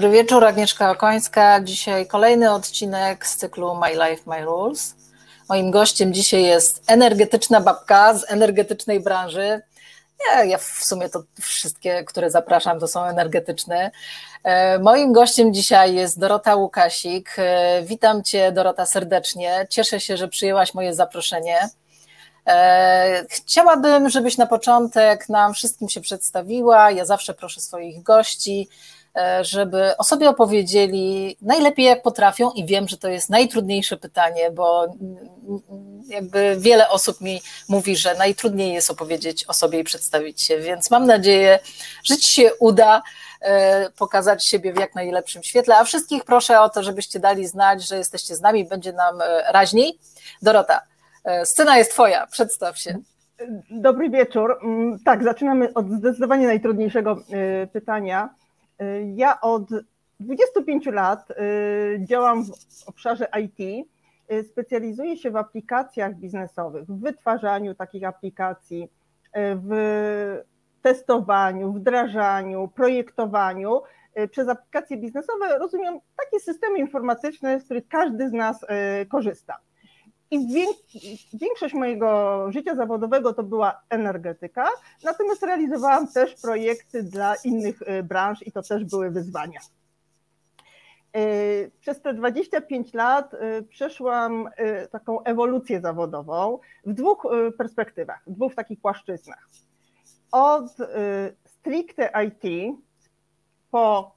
Dobry wieczór, Agnieszka Okońska. Dzisiaj kolejny odcinek z cyklu My Life, My Rules. Moim gościem dzisiaj jest energetyczna babka z energetycznej branży. Ja, ja w sumie to wszystkie, które zapraszam, to są energetyczne. E, moim gościem dzisiaj jest Dorota Łukasik. E, witam Cię, Dorota, serdecznie. Cieszę się, że przyjęłaś moje zaproszenie. E, chciałabym, żebyś na początek nam wszystkim się przedstawiła. Ja zawsze proszę swoich gości, żeby o sobie opowiedzieli najlepiej jak potrafią i wiem, że to jest najtrudniejsze pytanie, bo jakby wiele osób mi mówi, że najtrudniej jest opowiedzieć o sobie i przedstawić się, więc mam nadzieję, że Ci się uda e, pokazać siebie w jak najlepszym świetle, a wszystkich proszę o to, żebyście dali znać, że jesteście z nami, będzie nam e, raźniej. Dorota, scena jest Twoja, przedstaw się. Dobry wieczór. Mm, tak, zaczynamy od zdecydowanie najtrudniejszego pytania. Ja od 25 lat y, działam w obszarze IT. Y, specjalizuję się w aplikacjach biznesowych, w wytwarzaniu takich aplikacji, y, w testowaniu, wdrażaniu, projektowaniu. Przez aplikacje biznesowe rozumiem takie systemy informatyczne, z których każdy z nas korzysta. I większość mojego życia zawodowego to była energetyka, natomiast realizowałam też projekty dla innych y, branż i to też były wyzwania. Y, przez te 25 lat y, przeszłam taką ewolucję zawodową w dwóch perspektywach, w dwóch takich płaszczyznach. Od stricte IT po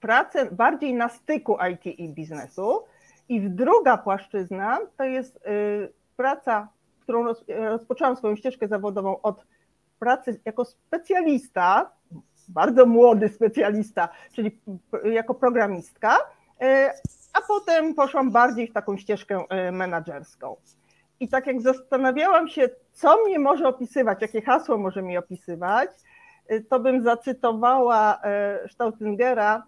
pracę bardziej na styku IT i biznesu, i druga płaszczyzna to jest y, praca, którą rozpoczęłam swoją ścieżkę zawodową od pracy jako specjalista, bardzo młody specjalista, czyli jako programistka, y, a potem poszłam bardziej w taką ścieżkę y, menedżerską. I tak jak zastanawiałam się, co mnie może opisywać, jakie hasło może mi opisywać, to bym zacytowała Stautingera,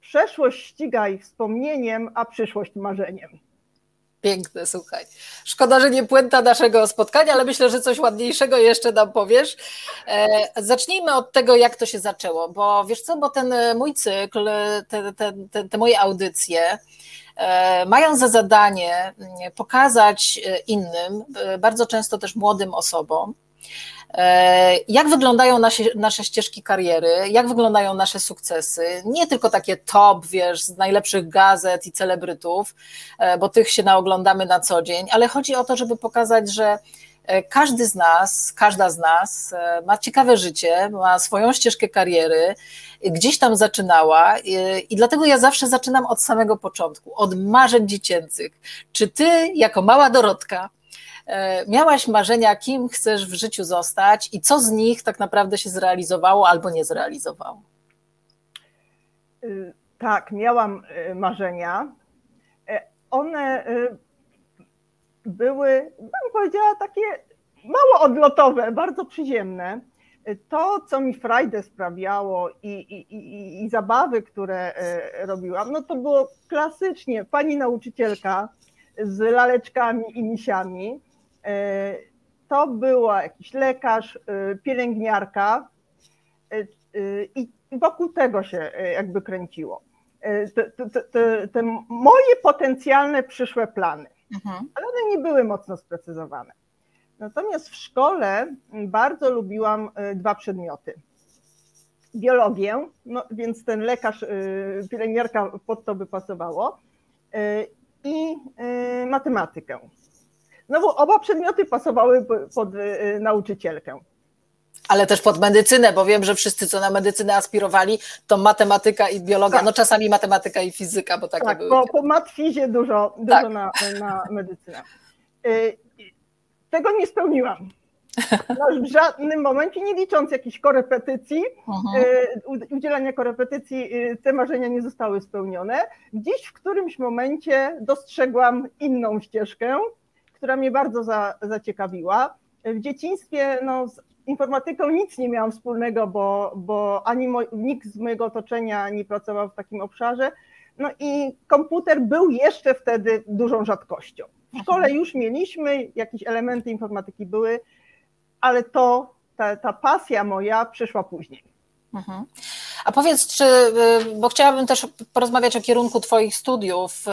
Przeszłość ścigaj wspomnieniem, a przyszłość marzeniem. Piękne, słuchaj. Szkoda, że nie puenta naszego spotkania, ale myślę, że coś ładniejszego jeszcze nam powiesz. E, zacznijmy od tego, jak to się zaczęło, bo wiesz co, bo ten mój cykl, te, te, te, te moje audycje e, mają za zadanie mm, pokazać innym, e, bardzo często też młodym osobom, E, jak wyglądają nasze, nasze ścieżki kariery, jak wyglądają nasze sukcesy? Nie tylko takie top, wiesz, z najlepszych gazet i celebrytów, e, bo tych się naoglądamy na co dzień, ale chodzi o to, żeby pokazać, że e, każdy z nas, każda z nas ma ciekawe życie, ma swoją ścieżkę kariery, gdzieś tam zaczynała i dlatego ja zawsze zaczynam od samego początku, od marzeń dziecięcych. Czy ty, jako mała Dorotka, E, miałaś marzenia, kim chcesz w życiu zostać i co z nich tak naprawdę się zrealizowało albo nie zrealizowało? Y, tak, miałam y, marzenia. E, one były, bym powiedziała, takie mało odlotowe, bardzo przyziemne. To, co mi frajdę sprawiało i, i, i, i zabawy, które robiłam, no to było klasycznie pani nauczycielka z laleczkami i misiami, E, to była jakiś lekarz, e, pielęgniarka e, i wokół tego się jakby kręciło. Te, te, te, te moje potencjalne przyszłe plany, mhm. ale one nie były mocno sprecyzowane. Natomiast w szkole bardzo lubiłam dwa przedmioty. Biologię, no więc ten lekarz, pielęgniarka pod to by pasowało, i matematykę. Znowu oba przedmioty pasowały pod y, nauczycielkę. Ale też pod medycynę, bo wiem, że wszyscy, co na medycynę aspirowali, to matematyka i biologia, tak. no czasami matematyka i fizyka, bo takie tak, były. Po, po matfizie dużo, dużo tak. na, na medycynę. Y, tego nie spełniłam. No, w żadnym momencie, nie licząc jakichś korepetycji. Y, udzielania korepetycji, te marzenia nie zostały spełnione. Gdzieś w którymś momencie dostrzegłam inną ścieżkę, która mnie bardzo za, zaciekawiła. W dzieciństwie no, z informatyką nic nie miałam wspólnego, bo, bo ani moj, nikt z mojego otoczenia nie pracował w takim obszarze. No i komputer był jeszcze wtedy dużą rzadkością. W szkole mhm. już mieliśmy, jakieś elementy informatyki były, ale to, ta, ta pasja moja przyszła później. Mhm. A powiedz, czy, bo chciałabym też porozmawiać o kierunku Twoich studiów,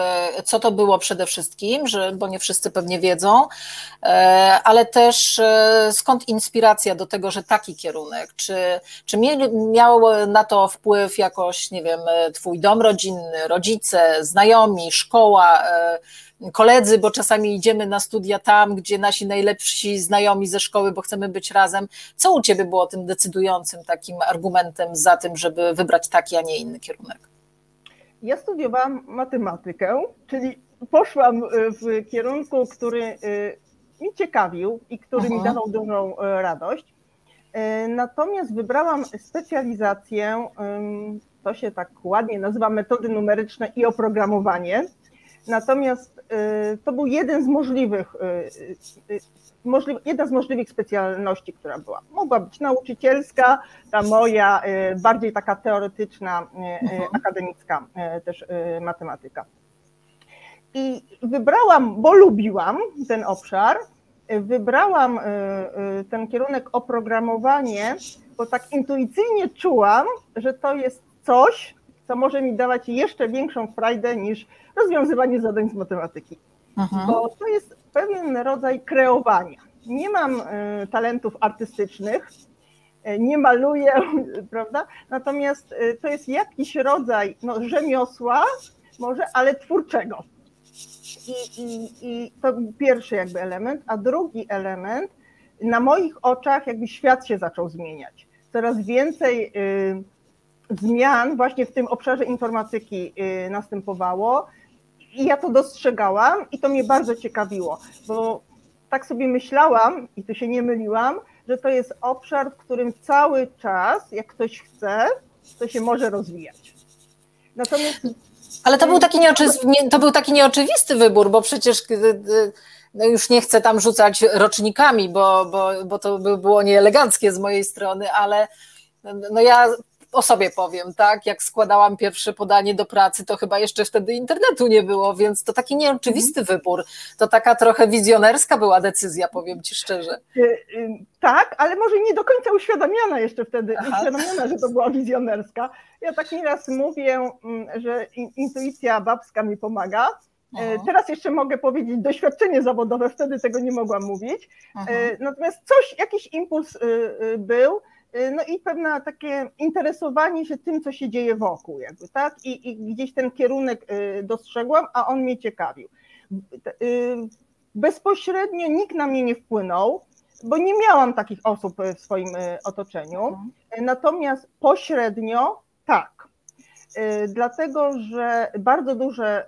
co to było przede wszystkim, że, bo nie wszyscy pewnie wiedzą, ale też skąd inspiracja do tego, że taki kierunek? Czy, czy miał na to wpływ jakoś, nie wiem, Twój dom rodzinny, rodzice, znajomi, szkoła? Koledzy, bo czasami idziemy na studia tam, gdzie nasi najlepsi znajomi ze szkoły, bo chcemy być razem. Co u Ciebie było tym decydującym takim argumentem za tym, żeby wybrać taki, a nie inny kierunek? Ja studiowałam matematykę, czyli poszłam w kierunku, który y, mi ciekawił i który Aha. mi dawał dużą y, radość. Natomiast wybrałam specjalizację, to się tak ładnie nazywa metody numeryczne i oprogramowanie. Natomiast to był jeden z możliwych, y, y, jedna z możliwych specjalności, która była. Mogła być nauczycielska, ta moja bardziej taka teoretyczna, mhm. akademicka też matematyka. I wybrałam, bo lubiłam ten obszar, wybrałam ten kierunek oprogramowanie, bo tak intuicyjnie czułam, że to jest coś, co może mi dawać jeszcze większą frajdę niż rozwiązywanie zadań z matematyki. Mhm. Bo to jest pewien rodzaj kreowania. Nie mam y, talentów artystycznych, y, nie maluję, prawda? Natomiast y, to jest jakiś rodzaj no, rzemiosła, może, ale twórczego. I, i, I to był pierwszy jakby element, a drugi element, na moich oczach jakby świat się zaczął zmieniać. Coraz więcej zmian właśnie w tym obszarze informatyki następowało i ja to dostrzegałam i to mnie bardzo ciekawiło, bo tak sobie myślałam i tu się nie myliłam, że to jest obszar, w którym cały czas, jak ktoś chce, to się może rozwijać. Natomiast. Ale to był taki, to był taki nieoczywisty wybór, bo przecież no już nie chcę tam rzucać rocznikami, bo, bo, bo to by było nieeleganckie z mojej strony, ale no ja o sobie powiem, tak? Jak składałam pierwsze podanie do pracy, to chyba jeszcze wtedy internetu nie było, więc to taki nieoczywisty mhm. wybór. To taka trochę wizjonerska była decyzja, powiem ci szczerze. Y, y, tak, ale może nie do końca uświadamiana jeszcze wtedy, Aha. uświadamiana, że to była wizjonerska. Ja tak nieraz mówię, mm, że intuicja babska mi pomaga. Y, Aha. Teraz jeszcze mogę powiedzieć doświadczenie zawodowe, wtedy tego nie mogłam mówić. Aha. Natomiast coś, jakiś impuls był, no i pewne takie interesowanie się tym, co się dzieje wokół, jakby, tak? I, I, gdzieś ten kierunek y, dostrzegłam, a on mnie ciekawił. Y, bezpośrednio nikt na mnie nie wpłynął, bo nie miałam takich osób w swoim otoczeniu. Mhm. Natomiast pośrednio tak. Dlatego, że bardzo duże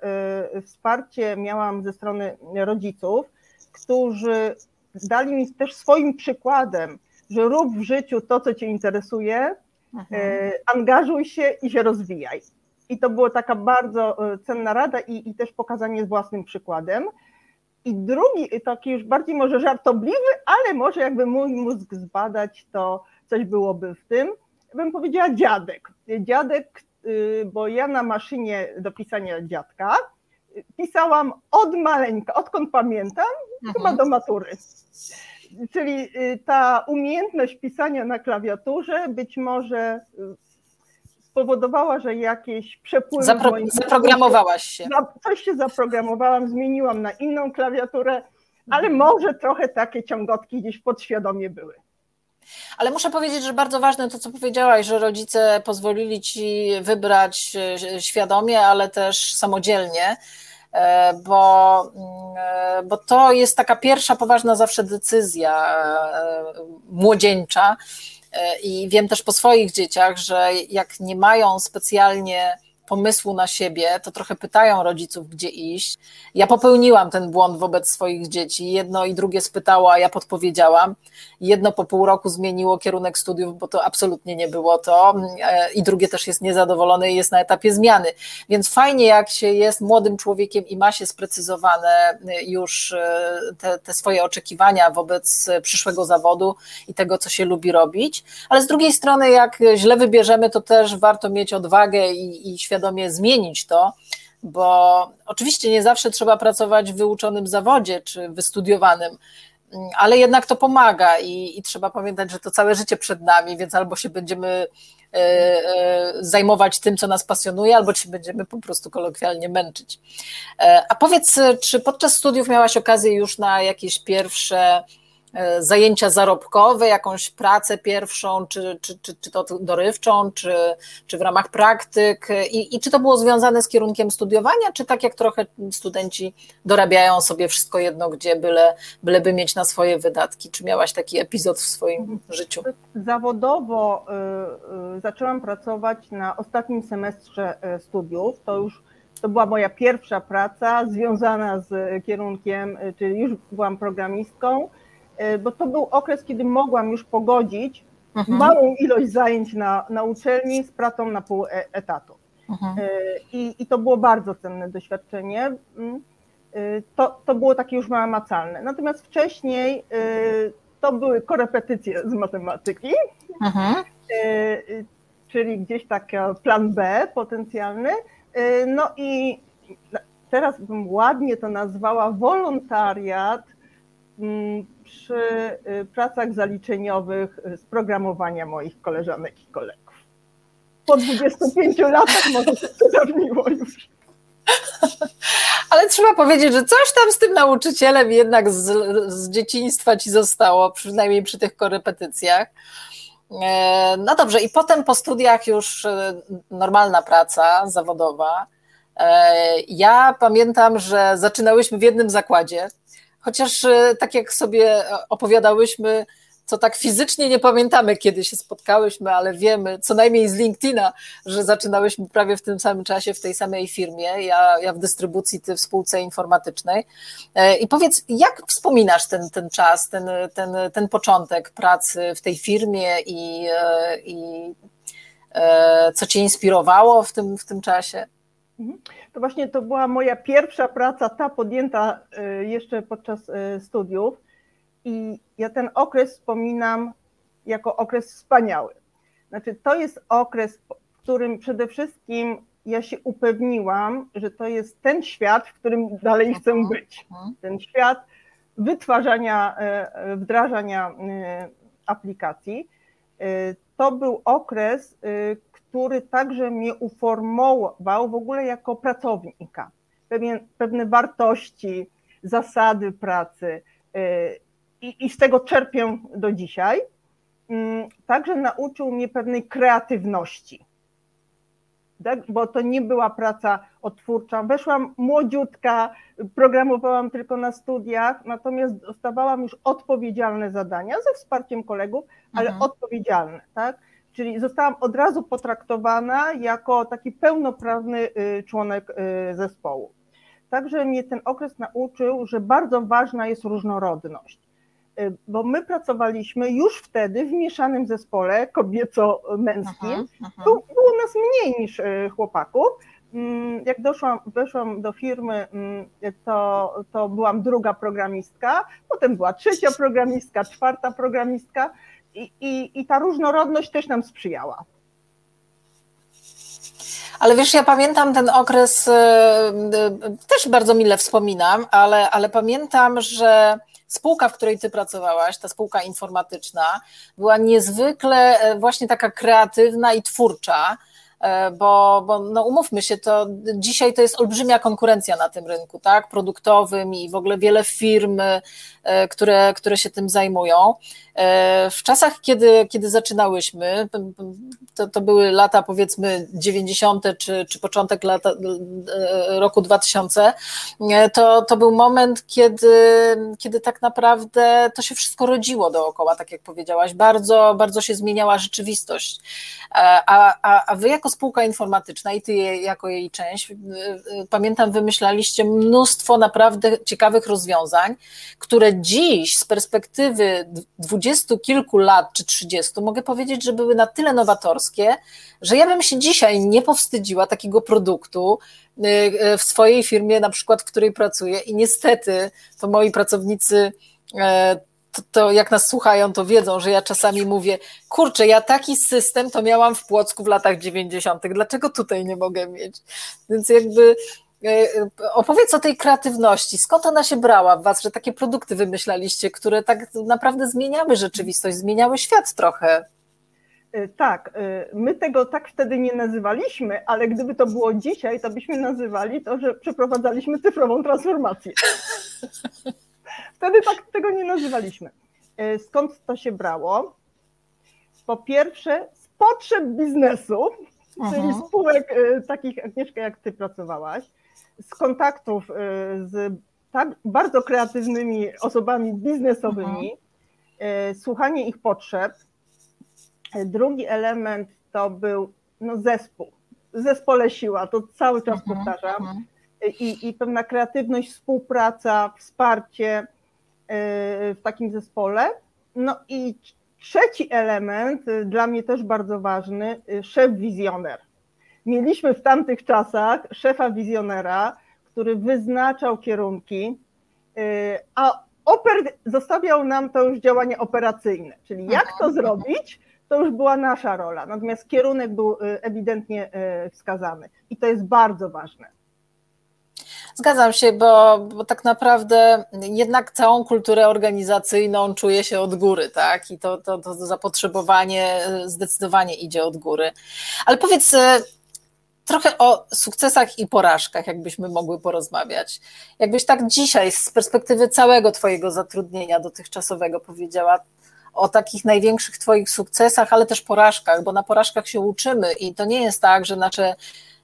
wsparcie miałam ze strony rodziców, którzy dali mi też swoim przykładem że rób w życiu to, co cię interesuje, mhm. E, angażuj się i się rozwijaj. I to była taka bardzo e, cenna rada i, i też pokazanie z własnym przykładem. I drugi, taki już bardziej może żartobliwy, ale może jakby mój mózg zbadać, to coś byłoby w tym. Bym powiedziała dziadek. Dziadek, y, bo ja na maszynie do pisania dziadka pisałam od maleńka, odkąd pamiętam, mhm. chyba do matury czyli y, ta umiejętność pisania na klawiaturze być może y, spowodowała, że jakieś przepływy. Zapro zaprogramowałaś się. Coś się zaprogramowałam, zmieniłam na inną klawiaturę, ale mhm. może trochę takie ciągotki gdzieś podświadomie były. Ale muszę powiedzieć, że bardzo ważne to, co powiedziałaś, że rodzice pozwolili ci wybrać y, świadomie, ale też samodzielnie. E, bo, mm, e, bo to jest taka pierwsza poważna zawsze decyzja e, młodzieńcza. I wiem też po swoich dzieciach, że jak nie mają specjalnie pomysłu na siebie, to trochę pytają rodziców, gdzie iść. Ja popełniłam ten błąd wobec swoich dzieci. Jedno i drugie spytało, a ja podpowiedziałam. Jedno po pół roku zmieniło kierunek studiów, bo to absolutnie nie było to. E, I drugie też jest niezadowolone i jest na etapie zmiany. Więc fajnie, jak się jest młodym człowiekiem i ma się sprecyzowane już e, te, te swoje oczekiwania wobec przyszłego zawodu i tego, co się lubi robić. Ale z drugiej strony, jak źle wybierzemy, to też warto mieć odwagę i, i świadomość, świadomie zmienić to, bo oczywiście nie zawsze trzeba pracować w wyuczonym zawodzie czy wystudiowanym, ale jednak to pomaga i, i, trzeba pamiętać, że to całe życie przed nami, więc albo się będziemy zajmować tym, co nas pasjonuje, albo się będziemy po prostu kolokwialnie męczyć. A powiedz, czy podczas studiów miałaś okazję już na jakieś pierwsze E, zajęcia zarobkowe, jakąś pracę pierwszą, czy, czy, czy, czy to dorywczą, czy, czy w ramach praktyk I, i czy to było związane z kierunkiem studiowania, czy tak jak trochę studenci dorabiają sobie wszystko jedno, gdzie byle, byleby mieć na swoje wydatki. Czy miałaś taki epizod w swoim życiu? Zawodowo y, y, zaczęłam pracować na ostatnim semestrze y, studiów, to już to była moja pierwsza praca związana z kierunkiem, czyli już byłam programistką E, bo to był okres, kiedy mogłam już pogodzić mhm. małą ilość zajęć na, na uczelni z pracą na pół e, etatu. Mhm. E, I, I to było bardzo cenne doświadczenie. Mm, to, to było takie już namacalne. Natomiast wcześniej to były korepetycje z matematyki, mhm. czyli gdzieś taki plan B potencjalny. No i teraz bym ładnie to nazwała wolontariat przy y, pracach zaliczeniowych z programowania moich koleżanek i kolegów. Po 25 latach może się to już. Ale trzeba powiedzieć, że coś tam z tym nauczycielem jednak z, z dzieciństwa ci zostało, przynajmniej przy tych korepetycjach. E, no dobrze, i potem po studiach już e, normalna praca zawodowa. E, ja pamiętam, że zaczynałyśmy w jednym zakładzie, Chociaż e, tak jak sobie opowiadałyśmy, co tak fizycznie nie pamiętamy, kiedy się spotkałyśmy, ale wiemy, co najmniej z LinkedIna, że zaczynałyśmy prawie w tym samym czasie w tej samej firmie, ja, ja w dystrybucji, ty w spółce informatycznej. E, I powiedz, jak wspominasz ten, ten czas, ten, ten, ten początek pracy w tej firmie i, e, i co cię inspirowało w tym, w tym czasie? Mhm. To właśnie to była moja pierwsza praca, ta podjęta y, jeszcze podczas y, studiów. I ja ten okres wspominam jako okres wspaniały. Znaczy, to jest okres, w którym przede wszystkim ja się upewniłam, że to jest ten świat, w którym dalej chcę być. Mhm. Ten świat wytwarzania, y, wdrażania aplikacji. To był okres, który także mnie uformował w ogóle jako pracownika. Pewien, pewne wartości, zasady pracy y, i, i z tego czerpię do dzisiaj. Mm, także nauczył mnie pewnej kreatywności. Tak? Bo to nie była praca odtwórcza. Weszłam młodziutka, programowałam tylko na studiach, natomiast dostawałam już odpowiedzialne zadania ze wsparciem kolegów, ale mhm. odpowiedzialne. Tak? Czyli zostałam od razu potraktowana jako taki pełnoprawny y, członek y, zespołu. Także mnie ten okres nauczył, że bardzo ważna jest różnorodność, y, bo my pracowaliśmy już wtedy w mieszanym zespole kobieco-męskim. Było nas mniej niż chłopaków. Mm, jak doszłam, weszłam do firmy, mm, to, to byłam druga programistka, potem była trzecia programistka, czwarta programistka i, i, i ta różnorodność też nam sprzyjała. Ale wiesz, ja pamiętam ten okres, y, y, też bardzo mile wspominam, ale, ale pamiętam, że spółka, w której ty pracowałaś, ta spółka informatyczna, była niezwykle e, właśnie taka kreatywna i twórcza. E, bo, bo no umówmy się, to dzisiaj to jest olbrzymia konkurencja na tym rynku, tak, produktowym i w ogóle wiele firm, e, które, które się tym zajmują. E, w czasach, kiedy, kiedy zaczynałyśmy, to, to były lata powiedzmy 90. czy, czy początek lata, roku 2000, to, to był moment, kiedy, kiedy tak naprawdę to się wszystko rodziło dookoła, tak jak powiedziałaś. Bardzo, bardzo się zmieniała rzeczywistość. A, a, a wy jako spółka informatyczna i ty jako jej część, pamiętam, wymyślaliście mnóstwo naprawdę ciekawych rozwiązań, które dziś z perspektywy 20 dwudziestu kilku lat czy trzydziestu, mogę powiedzieć, że były na tyle nowatorskie, że ja bym się dzisiaj nie powstydziła takiego produktu y, y, w swojej firmie, na przykład, w której pracuję. I niestety to moi pracownicy e, to, to, jak nas słuchają, to wiedzą, że ja czasami mówię, kurczę, ja taki system to miałam w Płocku w latach 90. Dlaczego tutaj nie mogę mieć? Więc jakby opowiedz o tej kreatywności. Skąd ona się brała w Was, że takie produkty wymyślaliście, które tak naprawdę zmieniały rzeczywistość, zmieniały świat trochę? Tak, my tego tak wtedy nie nazywaliśmy, ale gdyby to było dzisiaj, to byśmy nazywali to, że przeprowadzaliśmy cyfrową transformację. Wtedy tak tego nie nazywaliśmy. Skąd to się brało? Po pierwsze, z potrzeb biznesu, czyli mhm. spółek takich, Agnieszka, jak ty pracowałaś, z kontaktów z tak bardzo kreatywnymi osobami biznesowymi, mhm. słuchanie ich potrzeb. Drugi element to był no, zespół, zespole siła, to cały czas mhm. powtarzam. Mhm. I, I pewna kreatywność, współpraca, wsparcie w takim zespole. No i trzeci element, dla mnie też bardzo ważny, szef wizjoner. Mieliśmy w tamtych czasach szefa wizjonera, który wyznaczał kierunki, y, a oper zostawiał nam to już działanie operacyjne, czyli jak to zrobić, to już była nasza rola. Natomiast kierunek był y, ewidentnie y, wskazany i to jest bardzo ważne. Zgadzam się, bo, bo tak naprawdę jednak całą kulturę organizacyjną czuje się od góry, tak? I to, to, to zapotrzebowanie zdecydowanie idzie od góry. Ale powiedz, trochę o sukcesach i porażkach, jakbyśmy mogły porozmawiać. Jakbyś tak dzisiaj z perspektywy całego Twojego zatrudnienia dotychczasowego powiedziała o takich największych Twoich sukcesach, ale też porażkach, bo na porażkach się uczymy i to nie jest tak, że nasze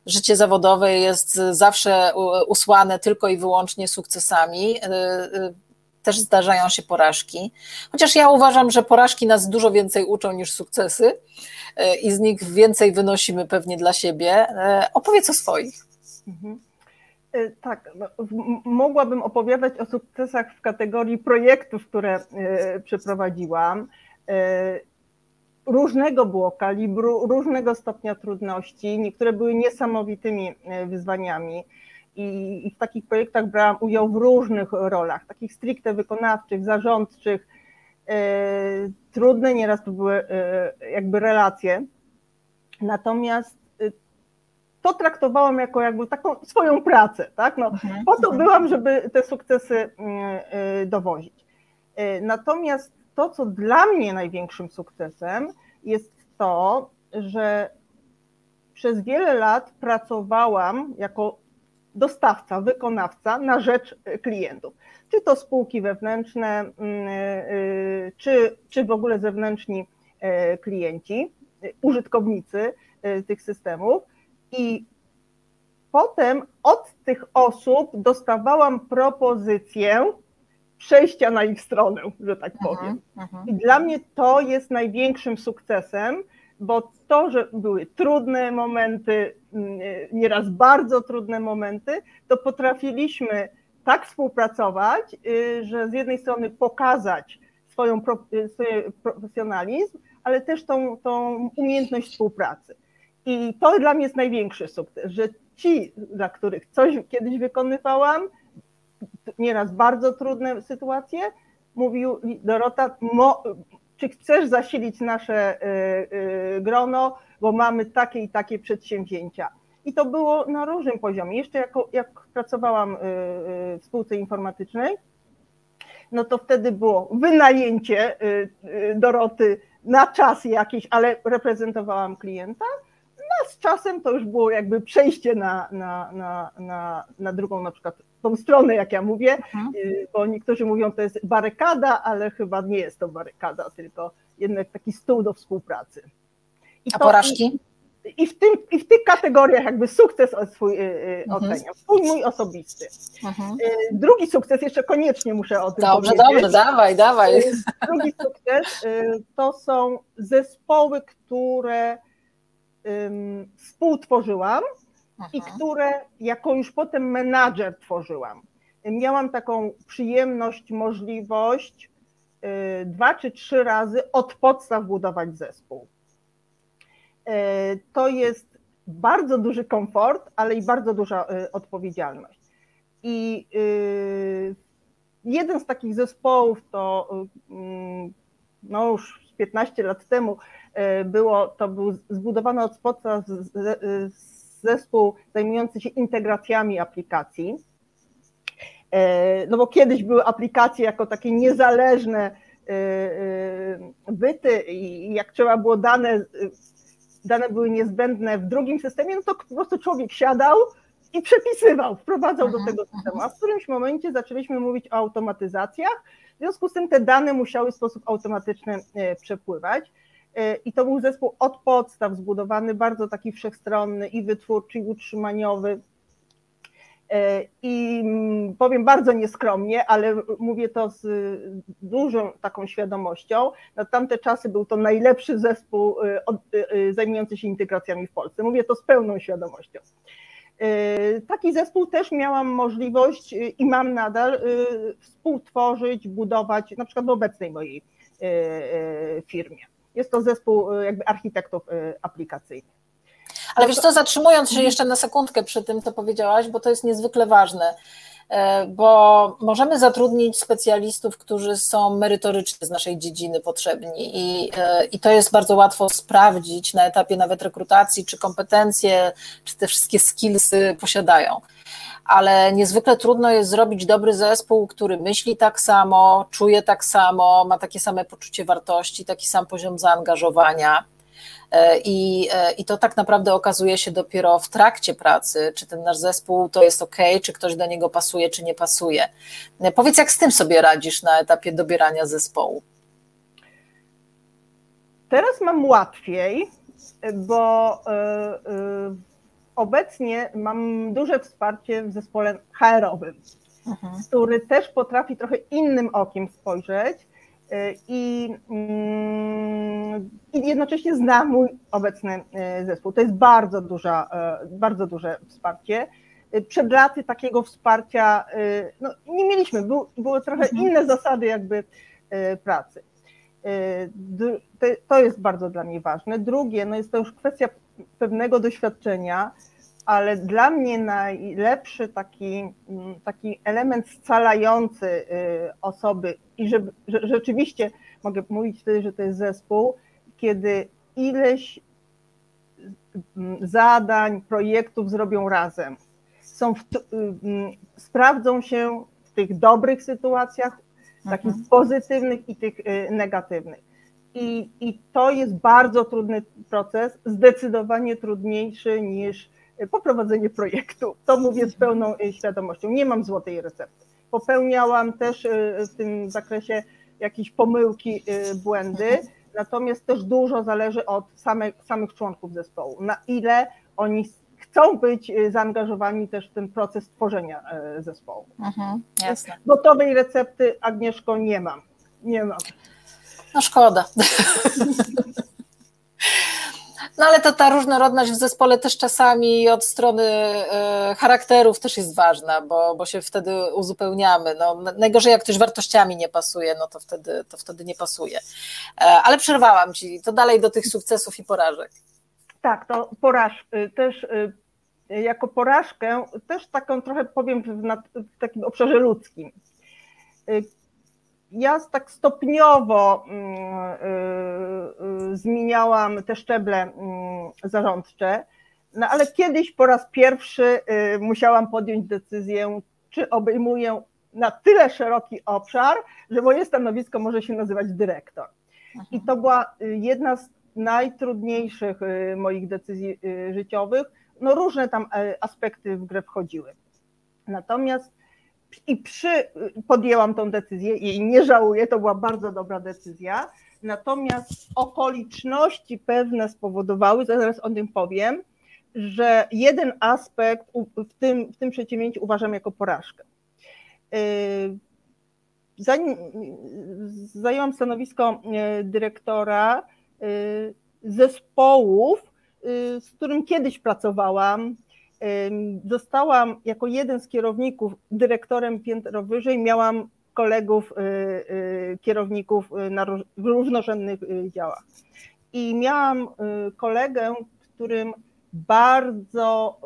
życie zawodowe jest zawsze usłane tylko i wyłącznie sukcesami. Też zdarzają się porażki. Chociaż ja uważam, że porażki nas dużo więcej uczą niż sukcesy e, i z nich więcej wynosimy pewnie dla siebie. E, opowiedz o swoich. Mhm. E, tak, no, mogłabym opowiadać o sukcesach w kategorii projektów, które przeprowadziłam. Różnego było kalibru, różnego stopnia trudności. Niektóre były niesamowitymi wyzwaniami i, w takich projektach brałam udział w różnych rolach, takich stricte wykonawczych, zarządczych. E, trudne nieraz to były e, jakby relacje, natomiast e, to traktowałam jako jakby taką swoją pracę, tak? No, mhm, po to mhm. byłam, żeby te sukcesy dowozić. Natomiast to, co dla mnie największym sukcesem, jest to, że przez wiele lat pracowałam jako dostawca, wykonawca na rzecz e, klientów. Czy to spółki wewnętrzne, mm, e, e, czy, czy w ogóle zewnętrzni klienci, użytkownicy tych systemów. I potem od tych osób dostawałam propozycję przejścia na ich stronę, że tak mhm, powiem. Mhm. I dla mnie to jest największym sukcesem, bo to, że były trudne momenty, nieraz bardzo trudne momenty, to potrafiliśmy tak współpracować, y, że z jednej strony pokazać swoją, y, swój profesjonalizm, ale też tą, tą umiejętność współpracy. I to dla mnie jest największy sukces, że ci, dla których coś kiedyś wykonywałam, nieraz bardzo trudne sytuacje, mówił Dorota, mo, czy chcesz zasilić nasze y, grono, bo mamy takie i takie przedsięwzięcia. I to było na różnym poziomie. Jeszcze jako, jak pracowałam y, w spółce informatycznej, no to wtedy było wynajęcie Doroty na czas jakiś, ale reprezentowałam klienta. No z czasem to już było jakby przejście na, na, na, na, na drugą na przykład tą stronę, jak ja mówię, mhm. Y, bo niektórzy mówią, to jest barykada, ale chyba nie jest to barykada, tylko jednak taki stół do współpracy. I A to, porażki? I, i, w tym, I w tych kategoriach jakby sukces swój yy, mhm. oceniam, swój mój osobisty. Mhm. Y, drugi sukces, jeszcze koniecznie muszę o tym dobrze, powiedzieć. Dobrze, dobrze, dawaj, dawaj. Y, drugi sukces to są zespoły, które współtworzyłam, Aha. i które jako już potem menadżer tworzyłam. Miałam taką przyjemność, możliwość y, dwa czy trzy razy od podstaw budować zespół. Y, to jest bardzo duży komfort, ale i bardzo duża y, odpowiedzialność. I jeden z takich zespołów to no już 15 lat temu było, to był zbudowany od podstaw zespół zajmujący się integracjami aplikacji. No bo kiedyś były aplikacje jako takie niezależne byty i jak trzeba było dane, dane były niezbędne w drugim systemie, no to po prostu człowiek siadał i przepisywał, wprowadzał do mhm, tego systemu. A w którymś momencie zaczęliśmy mówić o automatyzacjach, w związku z tym te dane musiały w sposób automatyczny przepływać. I to był zespół od podstaw zbudowany, bardzo taki wszechstronny i wytwórczy, i utrzymaniowy. I mm, powiem bardzo nieskromnie, ale mówię to z dużą taką świadomością. Na tamte czasy był to najlepszy zespół y, y, zajmujący się integracjami w Polsce. Mówię to z pełną świadomością. Taki zespół też miałam możliwość i mam nadal współtworzyć, budować, na przykład w obecnej mojej firmie. Jest to zespół jakby architektów aplikacyjnych. Ale wiesz co, zatrzymując się jeszcze na sekundkę przy tym, co powiedziałaś, bo to jest niezwykle ważne, e, bo możemy zatrudnić specjalistów, którzy są merytorycznie z naszej dziedziny potrzebni i, e, i to jest bardzo łatwo sprawdzić na etapie nawet rekrutacji, czy kompetencje, czy te wszystkie skillsy posiadają ale niezwykle trudno jest zrobić dobry zespół, który myśli tak samo, czuje tak samo, ma takie same poczucie wartości, taki sam poziom zaangażowania. E, I, e, I to tak naprawdę okazuje się dopiero w trakcie pracy, czy ten nasz zespół to jest ok, czy ktoś do niego pasuje, czy nie pasuje. E, powiedz, jak z tym sobie radzisz na etapie dobierania zespołu? Teraz mam łatwiej, bo obecnie mam duże wsparcie w zespole HR-owym, mhm. który też potrafi trochę innym okiem spojrzeć i, mm, i jednocześnie zna mój obecny y, zespół. To jest bardzo, duża, y, bardzo duże wsparcie. Przed laty takiego wsparcia no, nie mieliśmy, Był, były trochę mhm. inne zasady jakby pracy. To jest bardzo dla mnie ważne. Drugie, no jest to już kwestia pewnego doświadczenia, ale dla mnie najlepszy taki, mm, taki element scalający osoby i że, rzeczywiście mogę mówić wtedy, że to jest zespół, kiedy ileś mm, zadań, projektów zrobią razem. Są w, y, mm, sprawdzą się w tych dobrych sytuacjach, takich mhm. pozytywnych i tych y, negatywnych. I, I to jest bardzo trudny proces, zdecydowanie trudniejszy niż poprowadzenie projektu. To mówię z pełną świadomością. Nie mam złotej recepty. Popełniałam też y, w tym zakresie jakieś pomyłki, y, błędy, natomiast też dużo zależy od samych, samych członków zespołu. Na ile oni chcą być y, zaangażowani też w ten proces tworzenia zespołu. Mhm, jasne. Gotowej recepty, Agnieszko, nie mam. Nie mam. No szkoda. No ale to ta różnorodność w zespole też czasami od strony e, charakterów też jest ważna, bo, bo się wtedy uzupełniamy. No, najgorzej jak ktoś wartościami nie pasuje, no to wtedy, to wtedy nie pasuje. E, ale przerwałam ci, to dalej do tych sukcesów i porażek. Tak, to poraż, y, też y, jako porażkę, też taką trochę powiem w, w takim obszarze ludzkim y, ja tak stopniowo mm, y, y, zmieniałam te szczeble mm, zarządcze, no ale kiedyś po raz pierwszy y, musiałam podjąć decyzję, czy obejmuję na tyle szeroki obszar, że moje stanowisko może się nazywać dyrektor. I to była jedna z najtrudniejszych moich decyzji życiowych. No różne tam aspekty w grę wchodziły. Natomiast i przy, podjęłam tą decyzję i nie żałuję, to była bardzo dobra decyzja. Natomiast okoliczności pewne spowodowały, zaraz o tym powiem, że jeden aspekt w tym, w tym przedsięwzięciu uważam jako porażkę. Y, zanim zajęłam stanowisko y, dyrektora y, zespołów, z którym kiedyś pracowałam, Zostałam jako jeden z kierowników dyrektorem piętro wyżej, miałam kolegów y, y, kierowników y, na różnorodnych działach. I miałam kolegę, którym bardzo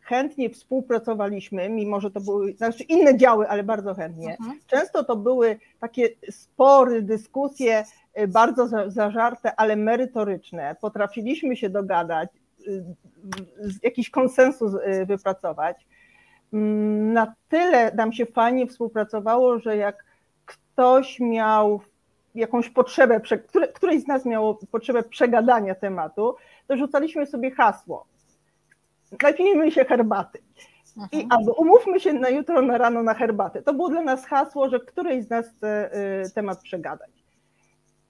chętnie współpracowaliśmy, mimo że to były znaczy inne działy, ale bardzo chętnie. Mhm. Często to były takie spory, dyskusje bardzo zażarte, ale merytoryczne. Potrafiliśmy się dogadać, jakiś konsensus y, wypracować. Mm, na tyle nam się fajnie współpracowało, że jak ktoś miał jakąś potrzebę, któryś z nas miało potrzebę przegadania tematu, to rzucaliśmy sobie hasło. Napijmy się herbaty. I mhm. albo umówmy się na jutro na rano na herbatę. To było dla nas hasło, że któryś z nas chce y, temat przegadać.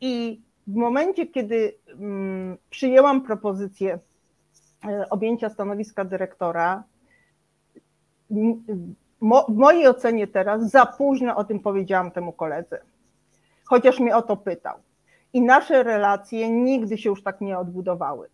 I w momencie, kiedy mm, przyjęłam propozycję y, objęcia stanowiska dyrektora, w mojej ocenie teraz za późno o tym powiedziałam temu koledze, chociaż mnie o to pytał. I nasze relacje nigdy się już tak nie odbudowały.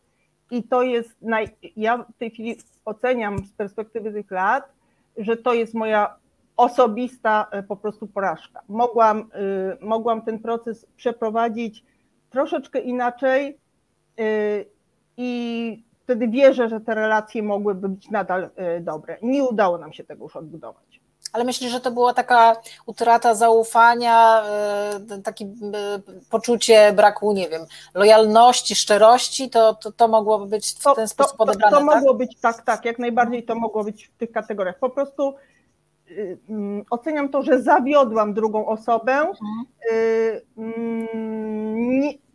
I to jest, naj... ja w tej chwili oceniam z perspektywy tych lat, że to jest moja osobista e, po prostu porażka. Mogłam, y, mogłam ten proces przeprowadzić troszeczkę inaczej y, i wtedy wierzę, że te relacje mogłyby być nadal y, dobre. Nie udało nam się tego już odbudować. Ale myślisz, że to była taka utrata zaufania, takie poczucie braku, nie wiem, lojalności, szczerości, to, to, to mogłoby być w ten sposób to, odebrane, To, to tak? mogło być, tak, tak, jak najbardziej to mogło być w tych kategoriach. Po prostu y, mm, oceniam to, że zawiodłam drugą osobę, mhm.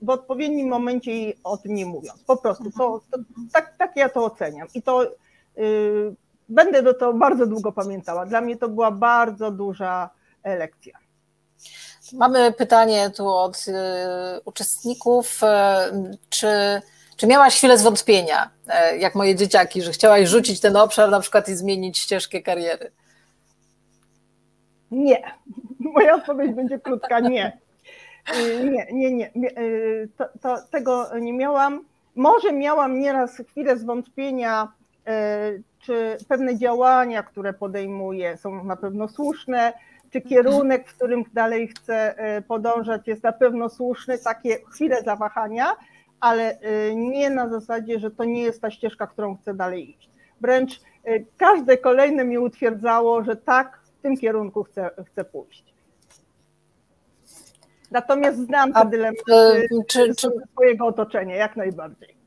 W odpowiednim momencie jej o tym nie mówiąc. Po prostu, to, to, tak, tak ja to oceniam. I to y, będę do to bardzo długo pamiętała. Dla mnie to była bardzo duża lekcja. Mamy pytanie tu od y, uczestników. Y, czy, czy miałaś chwilę zwątpienia, y, jak moje dzieciaki, że chciałaś rzucić ten obszar na przykład i zmienić ścieżkę kariery? Nie. Moja odpowiedź będzie krótka, nie. Nie, nie, nie. To, to, tego nie miałam. Może miałam nieraz chwilę zwątpienia, czy pewne działania, które podejmuję, są na pewno słuszne, czy kierunek, w którym dalej chcę podążać, jest na pewno słuszny, takie chwile zawahania, ale nie na zasadzie, że to nie jest ta ścieżka, którą chcę dalej iść. Wręcz każde kolejne mi utwierdzało, że tak, w tym kierunku chcę, chcę pójść. Natomiast znam te dylematy czy, czy... swojego otoczenia, jak najbardziej.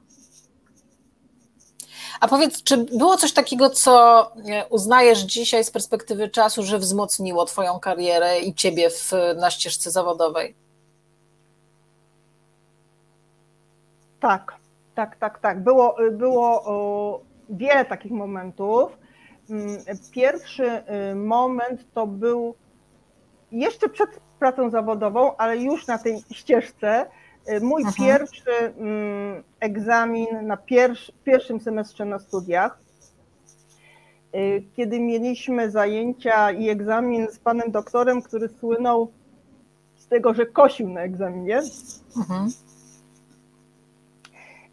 A powiedz, czy było coś takiego, co uznajesz dzisiaj z perspektywy czasu, że wzmocniło Twoją karierę i Ciebie w, na ścieżce zawodowej? Tak, tak, tak, tak. Było, było wiele takich momentów. Mm, pierwszy moment to był jeszcze przed pracą zawodową, ale już na tej ścieżce Y, mój Aha. pierwszy mm, egzamin na pierwszy, pierwszym semestrze na studiach, y, kiedy mieliśmy zajęcia i egzamin z panem doktorem, który słynął z tego, że kosił na egzaminie. Aha.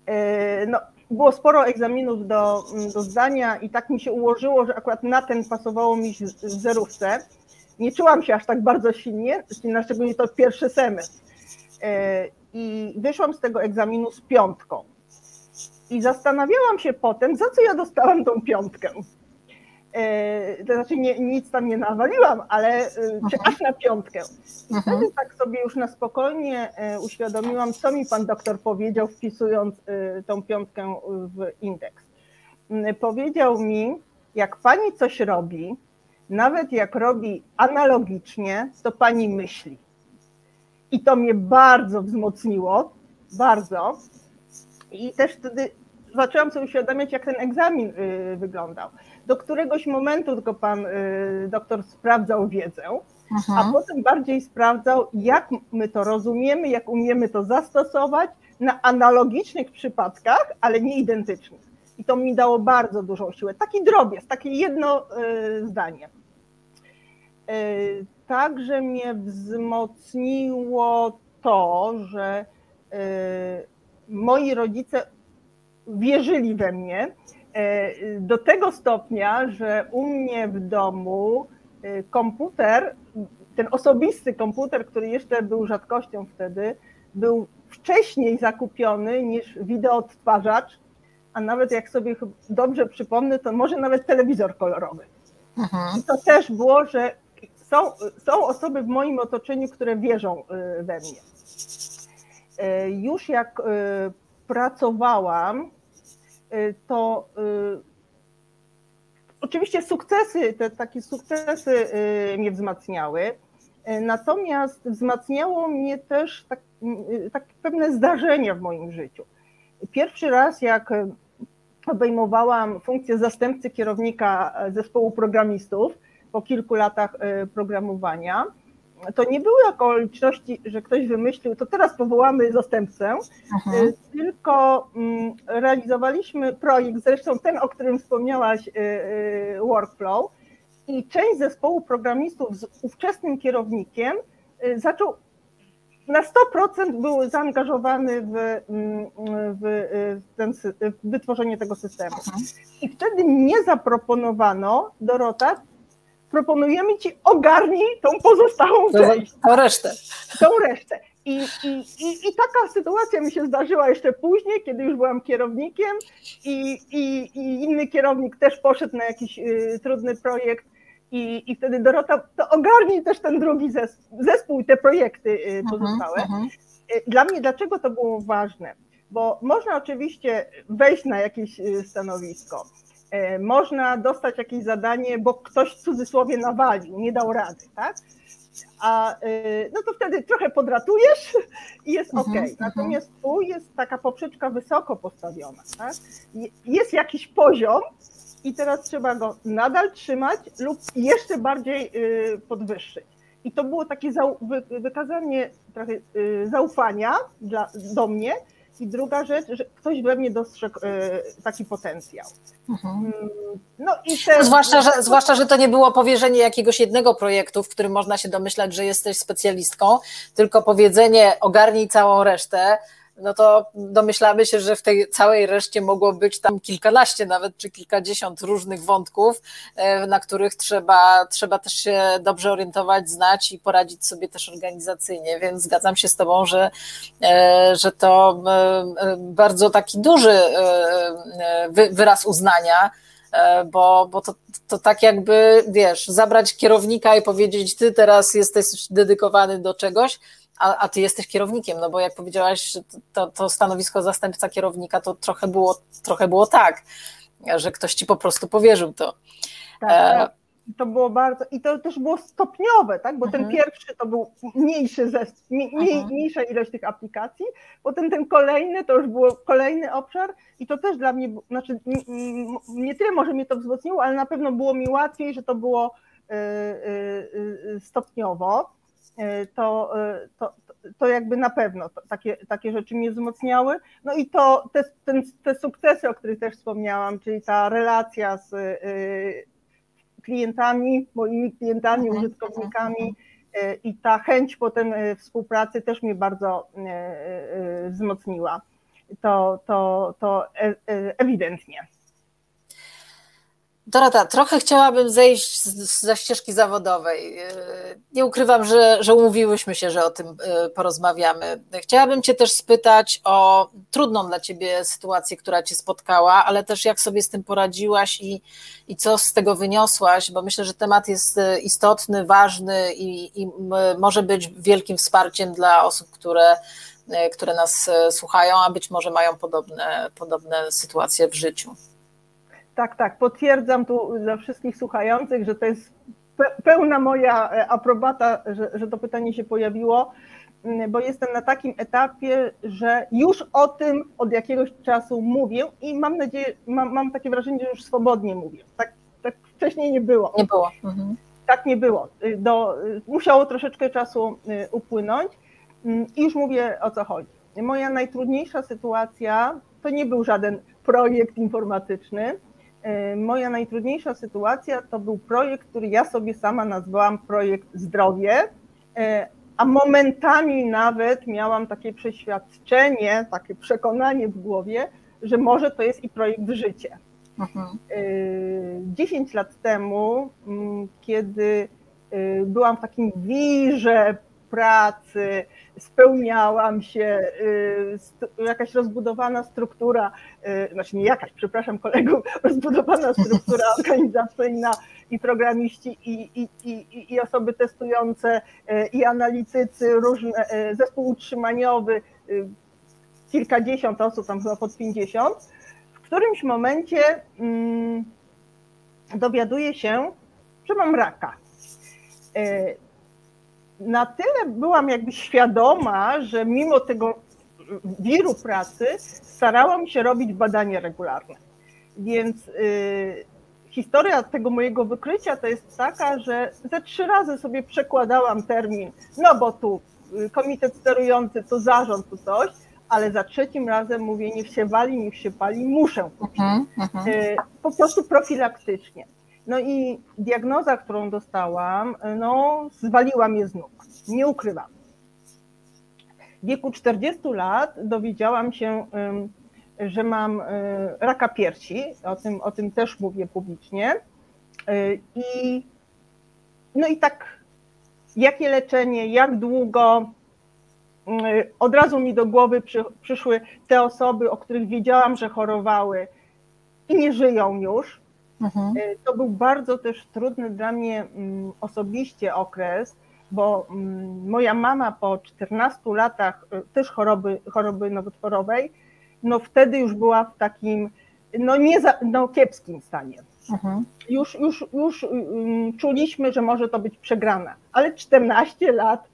Y, no, było sporo egzaminów do, do zdania i tak mi się ułożyło, że akurat na ten pasowało mi w zerówce. Nie czułam się aż tak bardzo silnie, szczególnie to pierwszy semestr i wyszłam z tego egzaminu z piątką. I zastanawiałam się potem, za co ja dostałam tą piątkę. E, to znaczy nie, nic tam nie nawaliłam, ale e, czy aż na piątkę. I wtedy tak sobie już na spokojnie e, uświadomiłam, co mi pan doktor powiedział, wpisując tą piątkę w indeks. Powiedział mi, jak pani coś robi, nawet jak robi analogicznie, to pani myśli. I to mnie bardzo wzmocniło, bardzo. I też wtedy zaczęłam sobie uświadamiać, jak ten egzamin y, wyglądał. Do któregoś momentu tylko pan y, doktor sprawdzał wiedzę, Aha. a potem bardziej sprawdzał, jak my to rozumiemy, jak umiemy to zastosować na analogicznych przypadkach, ale nie identycznych. I to mi dało bardzo dużą siłę. Taki drobiazg, takie jedno y, zdanie także mnie wzmocniło to, że y, moi rodzice wierzyli we mnie do tego stopnia, że u mnie w domu komputer, ten osobisty komputer, który jeszcze był rzadkością wtedy, był wcześniej zakupiony niż wideoodtwarzacz, a nawet jak sobie dobrze przypomnę, to może nawet telewizor kolorowy. Mhm. I to też było, że są, są osoby w moim otoczeniu, które wierzą y, we mnie. Y, już jak y, pracowałam, to oczywiście sukcesy, te takie sukcesy mnie wzmacniały. Natomiast wzmacniało mnie też tak, tak pewne zdarzenia w moim życiu. Pierwszy raz, jak obejmowałam funkcję zastępcy kierownika zespołu programistów po kilku latach programowania, to nie były okoliczności, że ktoś wymyślił, to teraz powołamy zastępcę, Aha. Y, tylko mm, realizowaliśmy projekt, zresztą ten, o którym wspomniałaś, Workflow, i część zespołu programistów z ówczesnym kierownikiem zaczął na 100% był zaangażowany w, w, ten, w wytworzenie tego systemu. I wtedy mnie zaproponowano, Dorota, proponujemy ci ogarnij tą pozostałą część. Tą resztę. Tą resztę. I, i, i, I taka sytuacja mi się zdarzyła jeszcze później, kiedy już byłam kierownikiem i, i, i inny kierownik też poszedł na jakiś y, trudny projekt i, i wtedy Dorota, to ogarnij też ten drugi zespół, zespół i te projekty y, mhm, pozostałe. Uh -huh. Dla mnie, dlaczego to było ważne? Bo można oczywiście wejść na jakieś y, stanowisko, można dostać jakieś zadanie, bo ktoś w cudzysłowie nawalił, nie dał rady, tak? A no to wtedy trochę podratujesz i jest ok. Mhm, mhm. Natomiast tu jest taka poprzeczka wysoko postawiona. Tak? Jest jakiś poziom i teraz trzeba go nadal trzymać lub jeszcze bardziej y, podwyższyć. I to było takie wykazanie trochę y, zaufania dla, do mnie, i druga rzecz, że ktoś we mnie dostrzegł e, taki potencjał. Mhm. Mm, no i te... zwłaszcza, że, zwłaszcza, że to nie było powierzenie jakiegoś jednego projektu, w którym można się domyślać, że jesteś specjalistką, tylko powiedzenie ogarnij całą resztę, no to domyślamy się, że w tej całej reszcie mogło być tam kilkanaście nawet, czy kilkadziesiąt różnych wątków, e, na których trzeba, trzeba też się dobrze orientować, znać i poradzić sobie też organizacyjnie, więc zgadzam się z Tobą, że, e, że to e, bardzo taki duży wyraz uznania, bo, bo to, to tak jakby, wiesz, zabrać kierownika i powiedzieć, ty teraz jesteś dedykowany do czegoś, a, a ty jesteś kierownikiem, no bo jak powiedziałaś, to, to stanowisko zastępca kierownika to trochę było, trochę było tak, że ktoś ci po prostu powierzył to. Tak, e... Tak. To było bardzo, i to też było stopniowe, tak? bo mhm. ten pierwszy to był mniejszy zest, mniej, mhm. mniejsza ilość tych aplikacji, potem ten kolejny to już był kolejny obszar i to też dla mnie, znaczy nie tyle może mnie to wzmocniło, ale na pewno było mi łatwiej, że to było y, y, y, stopniowo. E, to, e, to, to jakby na pewno takie, takie rzeczy mnie wzmocniały. No i to te, ten, te sukcesy, o których też wspomniałam, czyli ta relacja z e, klientami, moimi klientami, mhm. użytkownikami i ta chęć potem współpracy też mnie bardzo wzmocniła. To, to, to ewidentnie. Dorota, trochę chciałabym zejść ze ścieżki zawodowej. E, nie ukrywam, że, że umówiłyśmy się, że o tym e, porozmawiamy. Chciałabym Cię też spytać o trudną dla Ciebie sytuację, która Cię spotkała, ale też jak sobie z tym poradziłaś i, i co z tego wyniosłaś, bo myślę, że temat jest e, istotny, ważny i, i może być wielkim wsparciem dla osób, które, które nas słuchają, a być może mają podobne, podobne sytuacje w życiu. Tak, tak, potwierdzam tu dla wszystkich słuchających, że to jest pełna moja e, aprobata, że, że to pytanie się pojawiło, mm, bo jestem na takim etapie, że już o tym od jakiegoś czasu mówię i mam nadzieję, mam, mam takie wrażenie, że już swobodnie mówię. Tak, tak wcześniej nie było. Nie było. Mhm. Tak nie było. Y, do, y, musiało troszeczkę czasu y, upłynąć mm, i już mówię o co chodzi. Moja najtrudniejsza sytuacja to nie był żaden projekt informatyczny, moja najtrudniejsza sytuacja to był projekt, który ja sobie sama nazwałam projekt zdrowie, e, a momentami nawet miałam takie przeświadczenie, takie przekonanie w głowie, że może to jest i projekt życie. Mhm. 10 e, lat temu, mm, kiedy byłam w takim wirze pracy, spełniałam się, y, jakaś rozbudowana struktura, y, znaczy nie jakaś, przepraszam kolegów, rozbudowana struktura organizacyjna i programiści i, i, i, i osoby testujące y, i analitycy, różne, zespół utrzymaniowy, kilkadziesiąt osób, tam chyba pod pięćdziesiąt, w którymś momencie mm, dowiaduję się, że mam raka na tyle byłam jakby świadoma, że mimo tego wiru pracy starałam się robić badania regularne. Więc y, historia tego mojego wykrycia to jest taka, że ze trzy razy sobie przekładałam termin, no bo tu y, komitet sterujący, to zarząd, to coś, ale za trzecim razem mówię, niech się wali, niech się pali, muszę. Mhm, mhm. Y, po prostu profilaktycznie. No i diagnoza, którą dostałam, no zwaliła mnie z nóg, nie ukrywam. W wieku 40 lat dowiedziałam się, że mam y, raka piersi, o tym, o tym też mówię publicznie. Y, I, no i tak, jakie leczenie, jak długo, y, od razu mi do głowy przy, przyszły te osoby, o których wiedziałam, że chorowały i nie żyją już. Mhm. To był bardzo też trudny dla mnie mm, osobiście okres, bo mm, moja mama po 14 latach też choroby, choroby nowotworowej no wtedy już była w takim no, nie za, no kiepskim stanie. Mhm. Już, już, już um, czuliśmy, że może to być przegrana, ale 14 lat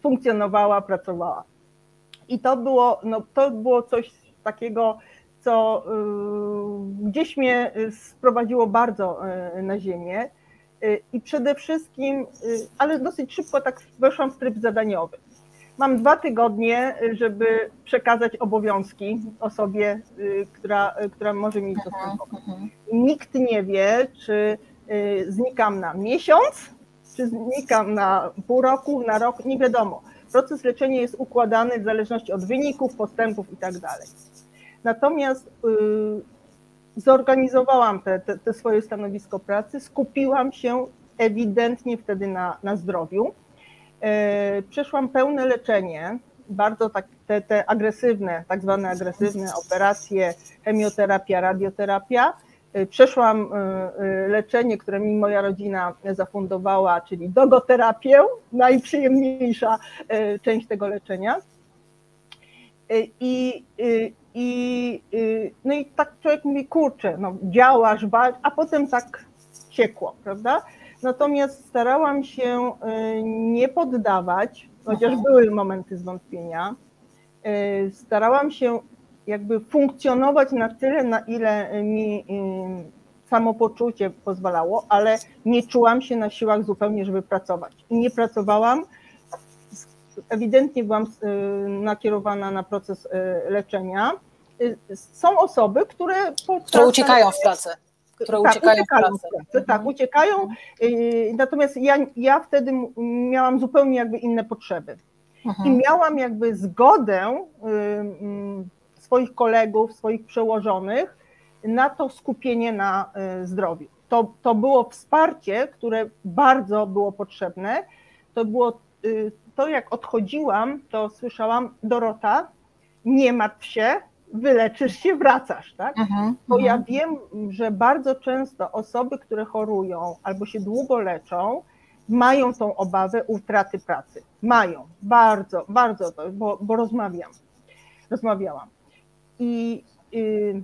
funkcjonowała, pracowała. I to było, no, to było coś takiego, co y, gdzieś mnie sprowadziło bardzo y, na ziemię. Y, I przede wszystkim, y, ale dosyć szybko tak weszłam w tryb zadaniowy. Mam dwa tygodnie, żeby przekazać obowiązki osobie, y, która, y, która może mieć mhm, dostęp. Mhm. Nikt nie wie, czy y, znikam na miesiąc, czy znikam na pół roku, na rok, nie wiadomo. Proces leczenia jest układany w zależności od wyników, postępów i tak dalej. Natomiast zorganizowałam te, te, te, swoje stanowisko pracy, skupiłam się ewidentnie wtedy na, na zdrowiu E, przeszłam pełne leczenie, bardzo tak, te, te agresywne, tak zwane agresywne operacje, chemioterapia, radioterapia. E, przeszłam e, leczenie, które mi moja rodzina zafundowała, czyli dogoterapię, najprzyjemniejsza część tego leczenia. I, i, no i tak człowiek mówi, kurczę, no działasz, walcz, a potem tak ciekło, prawda? Natomiast starałam się y, nie poddawać, chociaż Aha. były momenty zwątpienia. Y, starałam się jakby funkcjonować na tyle, na ile mi y, samopoczucie pozwalało, ale nie czułam się na siłach zupełnie, żeby pracować. I nie pracowałam. Ewidentnie byłam nakierowana na proces leczenia. Są osoby, które. Które uciekają w pracę które tak, uciekają, uciekają w pracę. pracę. Tak, mhm. uciekają. Y, natomiast ja, ja wtedy miałam zupełnie jakby inne potrzeby. Mhm. I miałam jakby zgodę y, mm, swoich kolegów, swoich przełożonych na to skupienie na y, zdrowiu. To, to było wsparcie, które bardzo było potrzebne. To było to, jak odchodziłam, to słyszałam, Dorota, nie martw się, wyleczysz się, wracasz, tak? Mhm, Bo ja mhm. wiem, że bardzo często osoby, które chorują albo się długo leczą, mają tą obawę utraty pracy. Mają, bardzo, bardzo, bo, bo rozmawiam, rozmawiałam. I, y,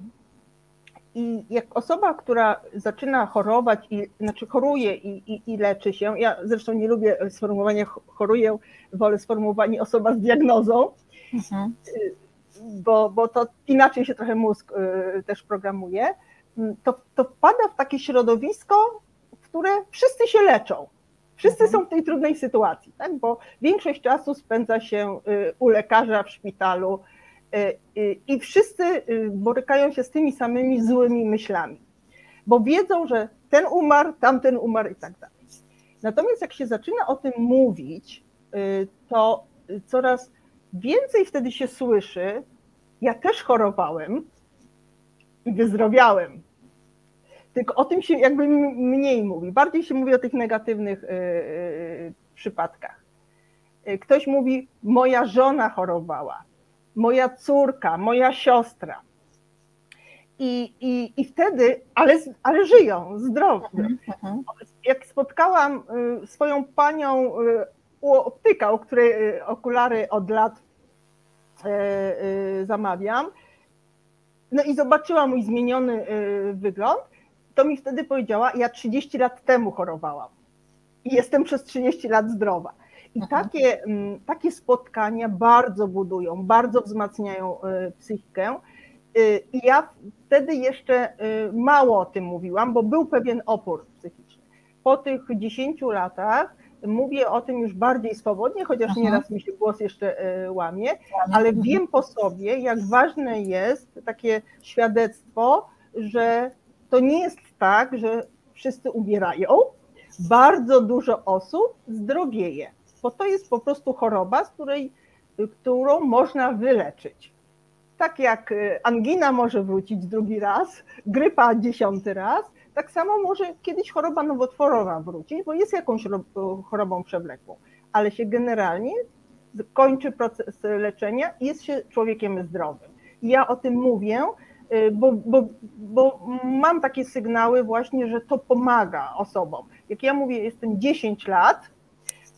i jak osoba, która zaczyna chorować, i, znaczy choruje i, i, i, leczy się, ja zresztą nie lubię sformułowania choruję, wolę sformułowanie osoba z diagnozą, mhm. Bo, bo to inaczej się trochę mózg y, też programuje, mm, to, to wpada w takie środowisko, w które wszyscy się leczą. Wszyscy mhm. są w tej trudnej sytuacji, tak? bo większość czasu spędza się y, u lekarza w szpitalu i wszyscy borykają się z tymi samymi złymi myślami, bo wiedzą, że ten umarł, tamten umarł i tak dalej. Natomiast jak się zaczyna o tym mówić, to coraz więcej wtedy się słyszy, ja też chorowałem i wyzdrowiałem. Tylko o tym się jakby mniej mówi. Bardziej się mówi o tych negatywnych yy, przypadkach. Y, ktoś mówi, moja żona chorowała, moja córka, moja siostra. I, i, i wtedy, ale, ale żyją, zdrowo. Mhm, mhm. Jak spotkałam y, swoją panią u optyka, u której okulary od lat zamawiam. No i zobaczyła mój zmieniony wygląd, to mi wtedy powiedziała, ja 30 lat temu chorowałam i jestem przez 30 lat zdrowa. I mhm. takie, mm, takie spotkania bardzo budują, bardzo wzmacniają psychikę. I ja wtedy jeszcze mało o tym mówiłam, bo był pewien opór psychiczny. Po tych 10 latach mówię o tym już bardziej swobodnie, chociaż Aha. nieraz mi się głos jeszcze łamie, ale wiem po sobie, jak ważne jest takie świadectwo, że to nie jest tak, że wszyscy umierają. Bardzo dużo osób zdrowieje, bo to jest po prostu choroba, z której, którą można wyleczyć. Tak jak e, angina może wrócić drugi raz, grypa dziesiąty raz, tak samo może kiedyś choroba nowotworowa wrócić, bo jest jakąś chorobą przewlekłą, ale się generalnie kończy proces leczenia i jest się człowiekiem zdrowym. I ja o tym mówię, y, bo, bo, bo mam takie sygnały właśnie, że to pomaga osobom. Jak ja mówię, jestem 10 lat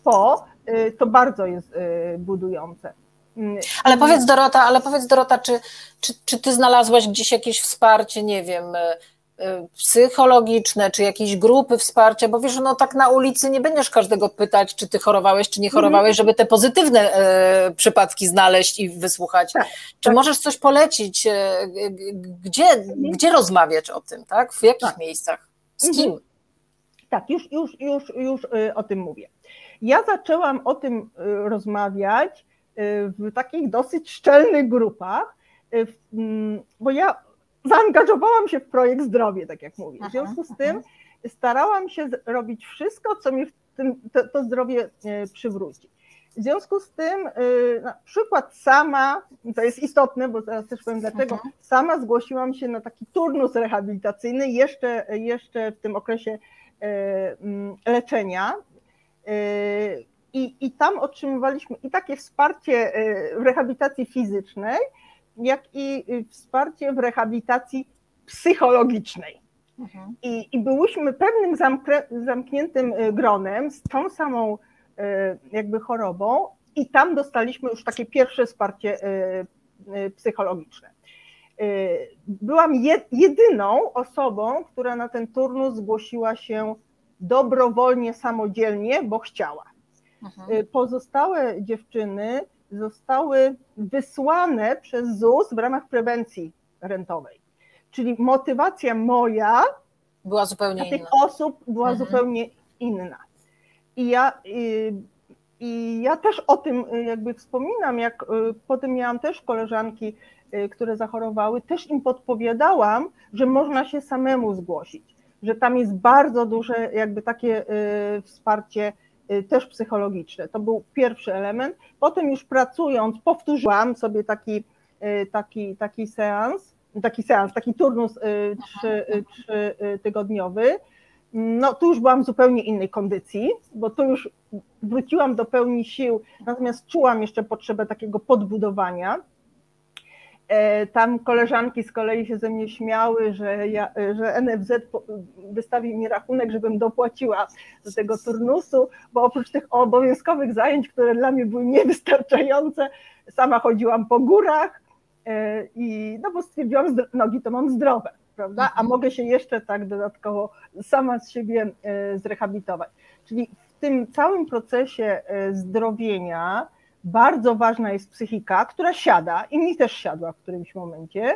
po, y, to bardzo jest y, budujące. Mm, ale powiedz Dorota, ale powiedz Dorota, czy, czy, czy ty znalazłaś gdzieś jakieś wsparcie, nie wiem, Y, psychologiczne, czy jakieś grupy wsparcia, bo wiesz, no tak na ulicy nie będziesz każdego pytać, czy ty chorowałeś, czy nie mhm. chorowałeś, żeby te pozytywne e, przypadki znaleźć i wysłuchać. Tak, czy tak. możesz coś polecić, e, gdzie, mhm. gdzie rozmawiać o tym, tak? W jakich tak. miejscach? Z mhm. kim? Tak, już, już, już, już y, o tym mówię. Ja zaczęłam o tym y, rozmawiać w takich dosyć szczelnych grupach, mm, bo ja zaangażowałam się w projekt zdrowie, tak jak mówię. W związku z tym starałam się robić wszystko, co mi tym, to, to, zdrowie przywróci. W związku z tym, na przykład sama, to jest istotne, bo zaraz też powiem dlaczego, sama zgłosiłam się na taki turnus rehabilitacyjny jeszcze, jeszcze w tym okresie e, leczenia. I, I tam otrzymywaliśmy i takie wsparcie w rehabilitacji fizycznej, jak i y, wsparcie w rehabilitacji psychologicznej. Mhm. I, I byłyśmy pewnym zamkniętym y, gronem z tą samą jakby chorobą i tam dostaliśmy już takie pierwsze wsparcie psychologiczne. Byłam jedyną osobą, która na ten turnus zgłosiła się dobrowolnie, samodzielnie, bo chciała. Mhm. Pozostałe dziewczyny zostały wysłane przez ZUS w ramach prewencji rentowej. Czyli motywacja moja była zupełnie tych osób była mhm. zupełnie inna. I ja, i, I ja też o tym jakby wspominam, jak y, potem miałam też koleżanki, y, które zachorowały, też im podpowiadałam, że można się samemu zgłosić, że tam jest bardzo duże jakby takie y, wsparcie Y, też psychologiczne. To był pierwszy element. Potem już pracując, powtórzyłam sobie taki, y, taki, taki seans, taki seans, taki turnus trzy, trzy tygodniowy. No tu już byłam w zupełnie innej kondycji, bo tu już wróciłam do pełni sił, natomiast czułam jeszcze potrzebę takiego podbudowania. E, tam koleżanki z kolei się ze mnie śmiały, że, ja, że NFZ wystawi mi rachunek, żebym dopłaciła do tego turnusu, bo oprócz tych obowiązkowych zajęć, które dla mnie były niewystarczające, sama chodziłam po górach e, i no bo stwierdziłam, że nogi to mam zdrowe, prawda? A mhm. mogę się jeszcze tak dodatkowo sama z siebie e, zrehabilitować. Czyli w tym całym procesie zdrowienia, bardzo ważna jest psychika, która siada i mi też siadła w którymś momencie.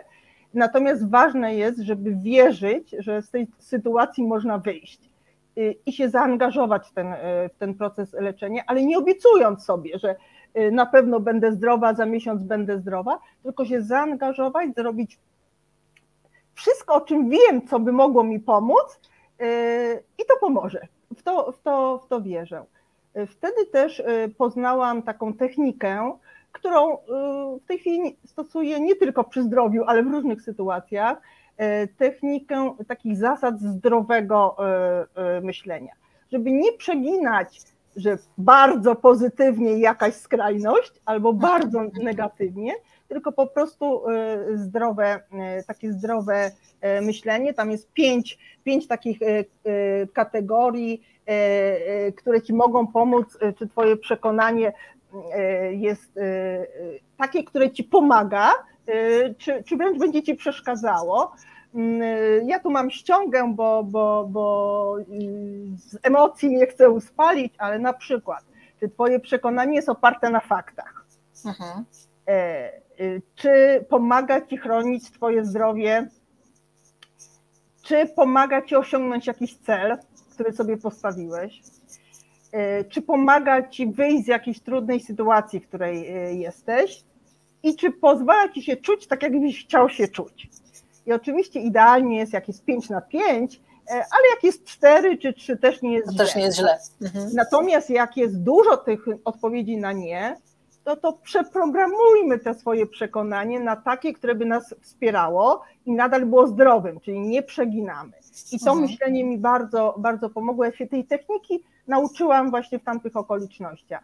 Natomiast ważne jest, żeby wierzyć, że z tej sytuacji można wyjść y, i się zaangażować w ten, y, w ten proces leczenia, ale nie obiecując sobie, że y, na pewno będę zdrowa, za miesiąc będę zdrowa, tylko się zaangażować, zrobić wszystko, o czym wiem, co by mogło mi pomóc i to pomoże. W to, w to, w to wierzę. Wtedy też y, poznałam taką technikę, którą y, w tej chwili stosuję nie tylko przy zdrowiu, ale w różnych sytuacjach, y, technikę takich zasad zdrowego myślenia. Żeby nie przeginać, że bardzo pozytywnie jakaś skrajność albo bardzo negatywnie, tylko po prostu zdrowe, takie zdrowe myślenie. Tam jest pięć, pięć takich kategorii E, e, które ci mogą pomóc, e, czy twoje przekonanie jest takie, które ci pomaga, czy, czy wręcz będzie ci przeszkadzało. Mm, ja tu mam ściągę, bo, bo, bo z emocji nie chcę uspalić, ale na przykład czy Twoje przekonanie jest oparte na faktach. Mhm. Czy pomaga Ci chronić Twoje zdrowie, czy pomaga Ci osiągnąć jakiś cel, który sobie postawiłeś, czy pomaga Ci wyjść z jakiejś trudnej sytuacji, w której jesteś i czy pozwala Ci się czuć tak, jakbyś chciał się czuć. I oczywiście idealnie jest, jak jest 5 na 5, e, ale jak jest 4 czy 3 też nie jest to źle. też nie jest źle. Mhm. Natomiast jak jest dużo tych odpowiedzi na nie, to to przeprogramujmy te swoje przekonanie na takie, które by nas wspierało i nadal było zdrowym, czyli nie przeginamy. I to mhm. myślenie mi bardzo, bardzo pomogło. Ja się tej techniki nauczyłam właśnie w tamtych okolicznościach.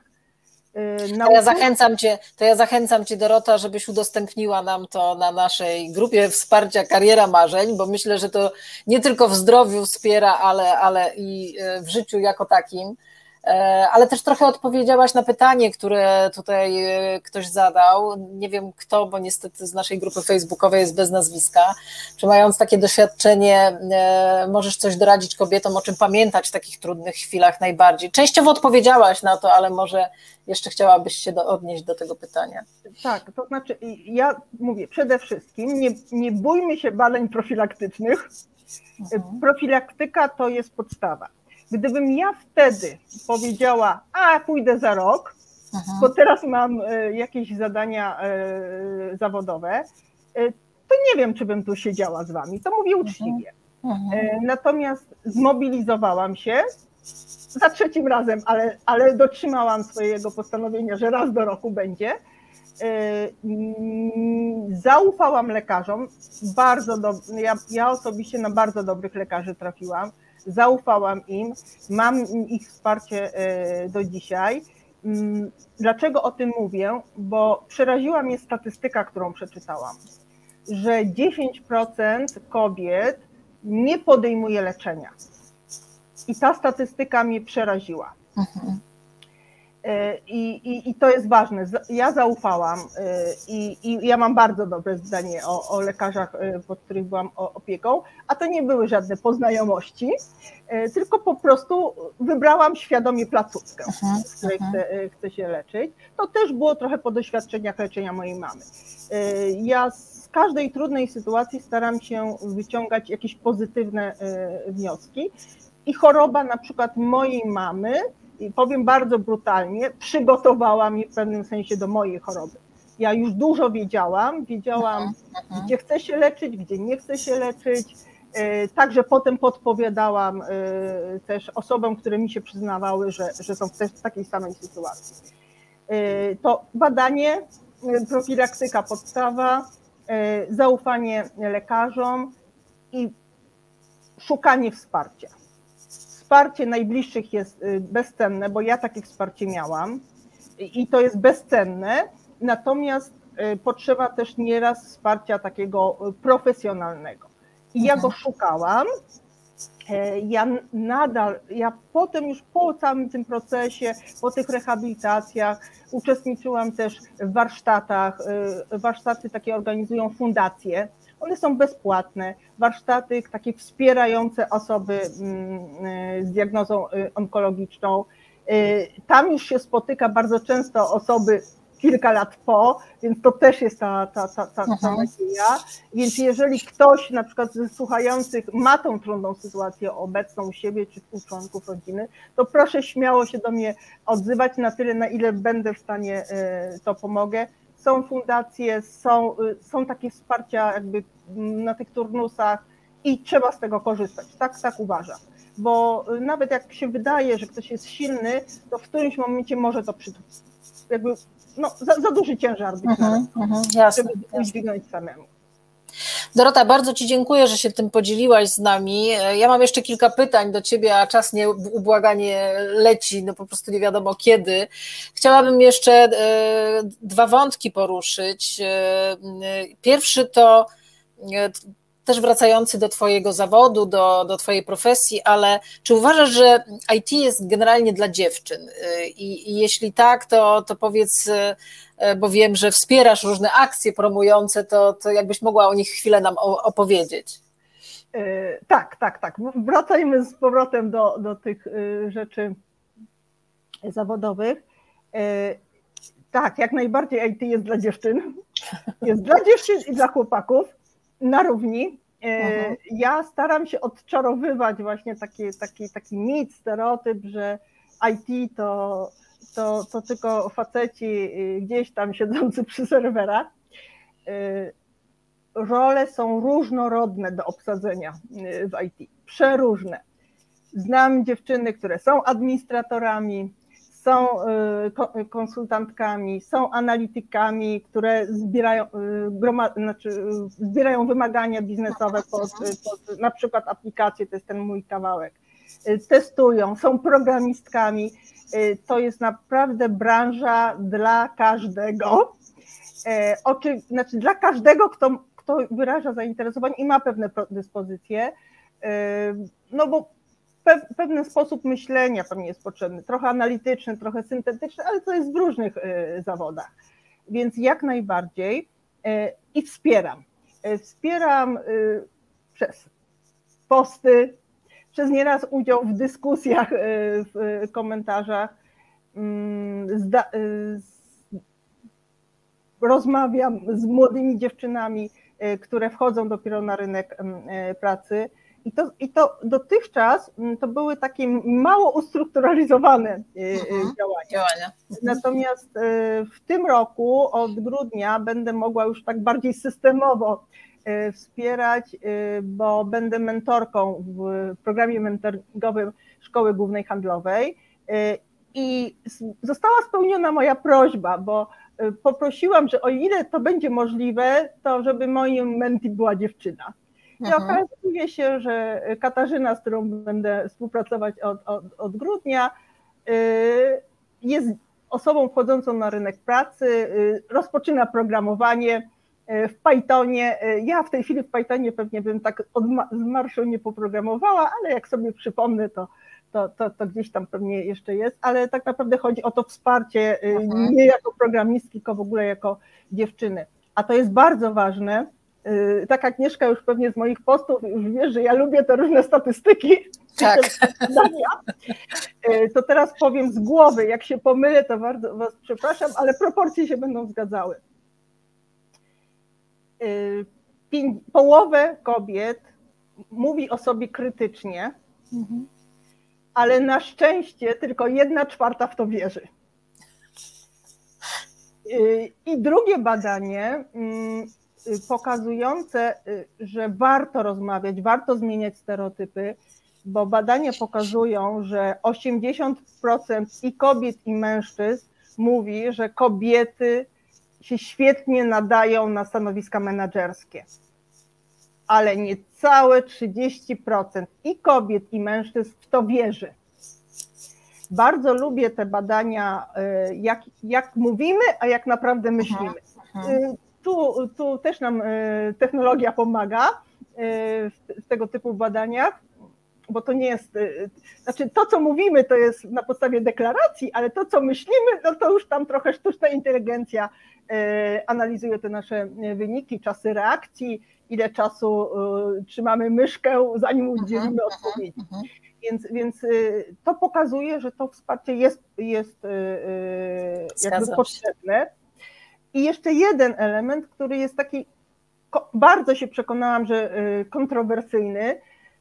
Y, to ja zachęcam cię, to ja zachęcam cię Dorota, żebyś udostępniła nam to na naszej grupie wsparcia Kariera Marzeń, bo myślę, że to nie tylko w zdrowiu wspiera, ale, ale i y, w życiu jako takim. E, ale też trochę odpowiedziałaś na pytanie, które tutaj e, ktoś zadał. Nie wiem kto, bo niestety z naszej grupy facebookowej jest bez nazwiska. Czy mając takie doświadczenie, e, możesz coś doradzić kobietom, o czym pamiętać w takich trudnych chwilach najbardziej? Częściowo odpowiedziałaś na to, ale może jeszcze chciałabyś się do, odnieść do tego pytania. Tak, to znaczy ja mówię przede wszystkim, nie, nie bójmy się badań profilaktycznych. Mhm. Profilaktyka to jest podstawa Gdybym ja wtedy powiedziała, a pójdę za rok, Aha. bo teraz mam e, jakieś zadania e, zawodowe, e, to nie wiem, czy bym tu siedziała z wami. To mówię uczciwie. Aha. Natomiast zmobilizowałam się za trzecim razem, ale, ale dotrzymałam swojego postanowienia, że raz do roku będzie. Zaufałam lekarzom, bardzo do, ja, ja osobiście na bardzo dobrych lekarzy trafiłam zaufałam im, mam ich wsparcie e, do dzisiaj. Mm, dlaczego o tym mówię? Bo przeraziła mnie statystyka, którą przeczytałam, że 10% kobiet nie podejmuje leczenia. I ta statystyka mnie przeraziła. Mhm. E, I, i, I to jest ważne. Ja zaufałam e, i, i ja mam bardzo dobre zdanie o, o lekarzach, e, pod których byłam opieką, a to nie były żadne poznajomości, tylko po prostu wybrałam świadomie placówkę, mhm, w której mhm. chcę, chcę się leczyć. To też było trochę po doświadczeniach leczenia mojej mamy. Ja z każdej trudnej sytuacji staram się wyciągać jakieś pozytywne wnioski. I choroba na przykład mojej mamy i powiem bardzo brutalnie, przygotowała mnie w pewnym sensie do mojej choroby. Ja już dużo wiedziałam, wiedziałam, aha, aha. gdzie chcę się leczyć, gdzie nie chcę się leczyć. E, także potem podpowiadałam e, też osobom, które mi się przyznawały, że, że są też w takiej samej sytuacji. E, to badanie, profilaktyka podstawa, zaufanie lekarzom i szukanie wsparcia wsparcie najbliższych jest y, bezcenne, bo ja takie wsparcie miałam i to jest bezcenne, natomiast y, potrzeba też nieraz wsparcia takiego y, profesjonalnego. I ja go mhm. szukałam. E, ja nadal, ja potem już po całym tym procesie, po tych rehabilitacjach, uczestniczyłam też w warsztatach. Warsztaty takie organizują fundacje, one są bezpłatne. Warsztaty takie wspierające osoby mm, y, z diagnozą y, onkologiczną. Y, tam już się spotyka bardzo często osoby kilka lat po, więc to też jest ta, ta, ta, ta, ta mhm. nadzieja. Więc jeżeli ktoś na przykład ze słuchających ma tą trudną sytuację obecną u siebie czy u członków rodziny, to proszę śmiało się do mnie odzywać na tyle, na ile będę w stanie to pomogę są fundacje, są, y, są takie wsparcia jakby na tych turnusach i trzeba z tego korzystać. Tak, tak uważam. Bo y, nawet jak się wydaje, że ktoś jest silny, to w którymś momencie może to przy, jakby, no, za, za duży ciężar być uh -huh, uh -huh, żeby udźwignąć samemu. Dorota, bardzo Ci dziękuję, że się tym podzieliłaś z nami. Ja mam jeszcze kilka pytań do Ciebie, a czas nie ubłaganie leci, no po prostu nie wiadomo kiedy. Chciałabym jeszcze e, dwa wątki poruszyć. E, pierwszy to e, też wracający do Twojego zawodu, do, do Twojej profesji, ale czy uważasz, że IT jest generalnie dla dziewczyn? I, i jeśli tak, to, to powiedz, e, bo wiem, że wspierasz różne akcje promujące, to, to jakbyś mogła o nich chwilę nam opowiedzieć. Tak, tak, tak. Wracajmy z powrotem do, do tych rzeczy zawodowych. Tak, jak najbardziej IT jest dla dziewczyn. Jest dla dziewczyn i dla chłopaków na równi. Mhm. Ja staram się odczarowywać właśnie taki, taki, taki mit, stereotyp, że IT to, to, to tylko faceci gdzieś tam siedzący przy serwerach. Role są różnorodne do obsadzenia w IT, przeróżne. Znam dziewczyny, które są administratorami, są y, konsultantkami, są analitykami, które zbierają, y, znaczy, zbierają wymagania biznesowe pod, pod na przykład aplikacje, to jest ten mój kawałek. Y, testują, są programistkami. To jest naprawdę branża dla każdego. Oczy, znaczy dla każdego, kto, kto wyraża zainteresowanie i ma pewne dyspozycje. No bo pewien sposób myślenia pewnie jest potrzebny, trochę analityczny, trochę syntetyczny, ale to jest w różnych y, zawodach. Więc jak najbardziej y, i wspieram. Y, wspieram przez posty, przez nieraz udział w dyskusjach, w komentarzach. Mm, rozmawiam z młodymi dziewczynami, które wchodzą dopiero na rynek mm, pracy i to, I to dotychczas mm, to były takie mało ustrukturalizowane y, y, mhm, działania. działania. Natomiast y, w tym roku od grudnia będę mogła już tak bardziej systemowo wspierać, bo będę mentorką w programie mentoringowym Szkoły Głównej Handlowej. I została spełniona moja prośba, bo poprosiłam, że o ile to będzie możliwe, to żeby moim menti była dziewczyna. I mhm. okazuje się, że Katarzyna, z którą będę współpracować od, od, od grudnia, y, jest osobą wchodzącą na rynek pracy, y, rozpoczyna programowanie y, w Pythonie. Ja w tej chwili w Pythonie pewnie bym tak od, z marszu nie poprogramowała, ale jak sobie przypomnę, to, to, to, to, gdzieś tam pewnie jeszcze jest, ale tak naprawdę chodzi o to wsparcie mhm. nie jako programistki, tylko w ogóle jako dziewczyny. A to jest bardzo ważne, tak Agnieszka już pewnie z moich postów już wie, że ja lubię te różne statystyki. Tak. Y, to teraz powiem z głowy, jak się pomylę, to bardzo Was przepraszam, ale proporcje się będą zgadzały. Y, połowę kobiet mówi o sobie krytycznie, mhm. ale na szczęście tylko jedna czwarta w to wierzy. I drugie badanie mm, pokazujące, y, że warto rozmawiać, warto zmieniać stereotypy, bo badania pokazują, że 80% i kobiet, i mężczyzn mówi, że kobiety się świetnie nadają na stanowiska menedżerskie. Ale niecałe 30% i kobiet, i mężczyzn w to wierzy. Bardzo lubię te badania, y, jak, jak mówimy, a jak naprawdę myślimy. Aha, aha tu, tu też nam e, technologia pomaga e, w tego typu badaniach, bo to nie jest, e, znaczy to, co mówimy, to jest na podstawie deklaracji, ale to, co myślimy, no to już tam trochę sztuczna inteligencja analizuje te nasze wyniki, czasy reakcji, ile czasu trzymamy myszkę, zanim mhm, udzielimy mhm, odpowiedzi. Mhm. Więc, więc to pokazuje, że to wsparcie jest, jest jakby potrzebne. I jeszcze jeden element, który jest taki, bardzo się przekonałam, że y, kontrowersyjny,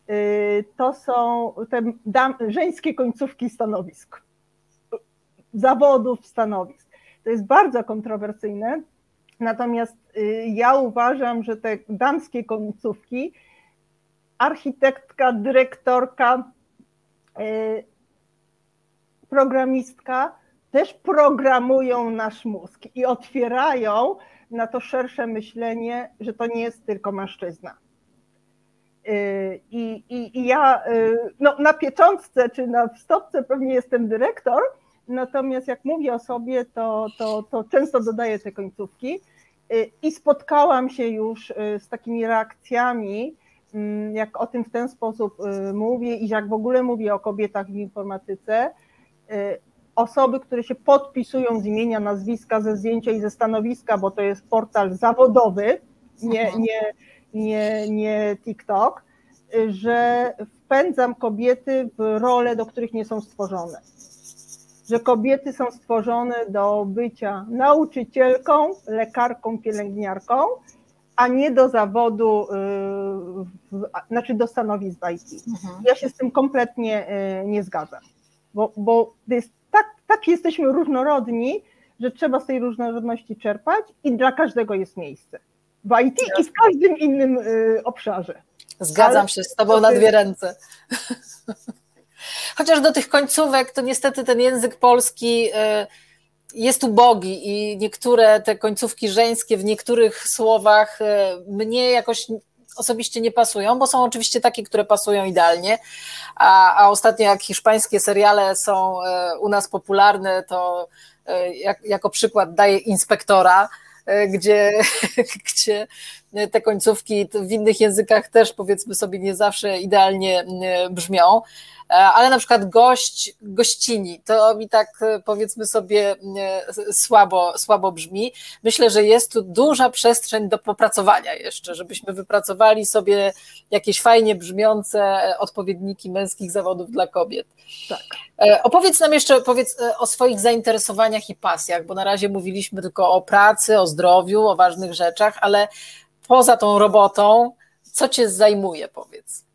y, to są te dam, żeńskie końcówki stanowisk, zawodów stanowisk. To jest bardzo kontrowersyjne, natomiast y, ja uważam, że te damskie końcówki, architektka, dyrektorka, programistka, też programują nasz mózg i otwierają na to szersze myślenie, że to nie jest tylko mężczyzna. Y, I, i, i ja y, no, na pieczątce czy na stopce pewnie jestem dyrektor, natomiast jak mówię o sobie, to, to, to często dodaję te końcówki. Y, I spotkałam się już z takimi reakcjami, mm, jak o tym w ten sposób mówię i jak w ogóle mówię o kobietach w informatyce, osoby, które się podpisują z imienia, nazwiska, ze zdjęcia i ze stanowiska, bo to jest portal zawodowy, nie, nie, nie, nie TikTok, że wpędzam kobiety w role, do których nie są stworzone. że kobiety są stworzone do bycia nauczycielką, lekarką, pielęgniarką, a nie do zawodu, y, znaczy do stanowisk w IT. Mhm. Ja się z tym kompletnie y, nie zgadzam, bo, bo jest tak, tak jesteśmy różnorodni, że trzeba z tej różnorodności czerpać i dla każdego jest miejsce. W IT i w każdym innym y, obszarze. Zgadzam Ale się z Tobą na dwie ręce. Chociaż do tych końcówek to niestety ten język polski jest ubogi i niektóre te końcówki żeńskie w niektórych słowach e, mnie jakoś osobiście nie pasują, bo są oczywiście takie, które pasują idealnie, a, a ostatnio jak hiszpańskie seriale są e, u nas popularne, to e, jak, jako przykład daję Inspektora, gdzie, gdzie te końcówki w innych językach też powiedzmy sobie nie zawsze idealnie brzmią. E, ale na przykład gość, gościni, to mi tak e, powiedzmy sobie e, słabo, słabo brzmi. Myślę, że jest tu duża przestrzeń do popracowania jeszcze, żebyśmy wypracowali sobie jakieś fajnie brzmiące odpowiedniki męskich zawodów dla kobiet. Tak. Opowiedz nam jeszcze powiedz o swoich zainteresowaniach i pasjach, bo na razie mówiliśmy tylko o pracy, o zdrowiu, o ważnych rzeczach, ale poza tą robotą, co cię zajmuje, powiedz?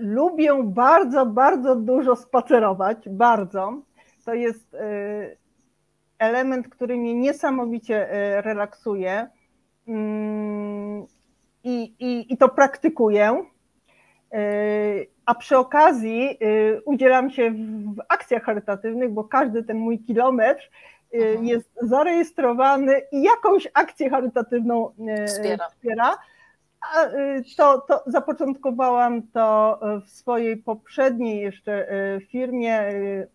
lubię bardzo, bardzo dużo spacerować, bardzo. To jest y, element, który mnie niesamowicie y, relaksuje mm, i, i, i to praktykuję. Y, a przy okazji udzielam się w akcjach charytatywnych, bo każdy ten mój kilometr. Jest zarejestrowany i jakąś akcję charytatywną wspiera. wspiera Y, to, to zapoczątkowałam to w swojej poprzedniej jeszcze y, firmie, y,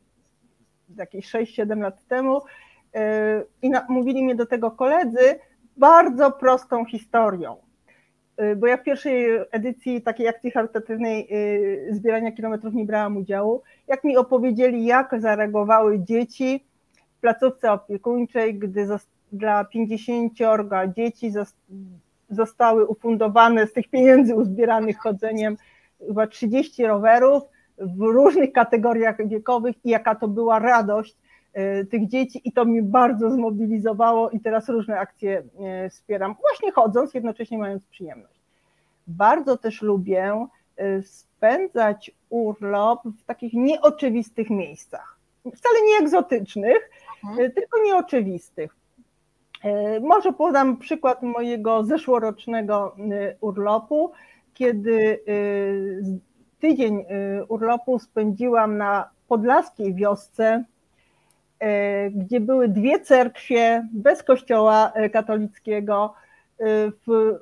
jakieś 6-7 lat temu, i mówili mnie do tego koledzy bardzo prostą historią. Bo ja w pierwszej edycji takiej akcji charytatywnej zbierania kilometrów nie brałam udziału. Jak mi opowiedzieli, jak zareagowały dzieci placówce opiekuńczej, gdy dla 50 dzieci zostały ufundowane z tych pieniędzy uzbieranych chodzeniem chyba 30 rowerów w różnych kategoriach wiekowych i jaka to była radość e, tych dzieci i to mi bardzo zmobilizowało i teraz różne akcje e, wspieram, właśnie chodząc, jednocześnie mając przyjemność. Bardzo też lubię e, spędzać urlop w takich nieoczywistych miejscach. Wcale nie egzotycznych, mhm. tylko nieoczywistych. E, może podam przykład mojego zeszłorocznego e, urlopu, kiedy e, tydzień urlopu spędziłam na podlaskiej wiosce, gdzie były dwie cerkwie bez kościoła katolickiego, w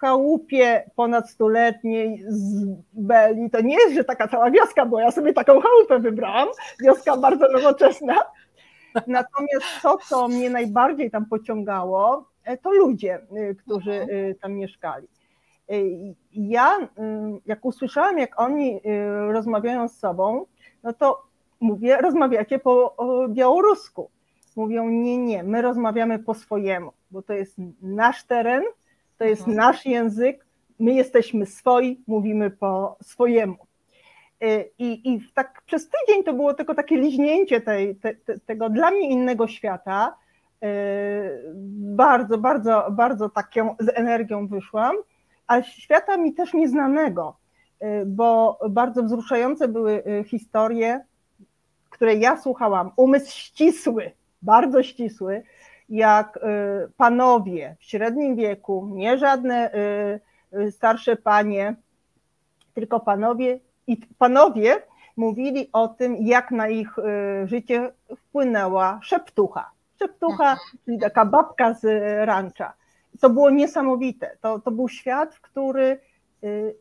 chałupie ponad stuletniej z Beli. To nie jest, że taka cała wioska, bo ja sobie taką chałupę wybrałam, wioska bardzo nowoczesna, Natomiast to, co mnie najbardziej tam pociągało, e, to ludzie, e, którzy mhm. e, tam mieszkali. Ja, jak usłyszałam, jak oni rozmawiają z sobą, no to mówię, rozmawiacie po białorusku. Mówią, nie, nie, my rozmawiamy po swojemu, bo to jest nasz teren, to jest mhm. nasz język, my jesteśmy swoi, mówimy po swojemu. Y, I, I tak przez tydzień to było tylko takie liźnięcie tej, te, te, tego dla mnie innego świata. Y, bardzo, bardzo, bardzo taką z energią wyszłam, ale świata mi też nieznanego, y, bo bardzo wzruszające były historie, które ja słuchałam. Umysł ścisły, bardzo ścisły, jak panowie w średnim wieku, nie żadne starsze panie, tylko panowie i panowie mówili o tym, jak na ich y, życie wpłynęła szeptucha. Szeptucha, mhm. czyli taka babka z rancza. To było niesamowite. To, to był świat, który y,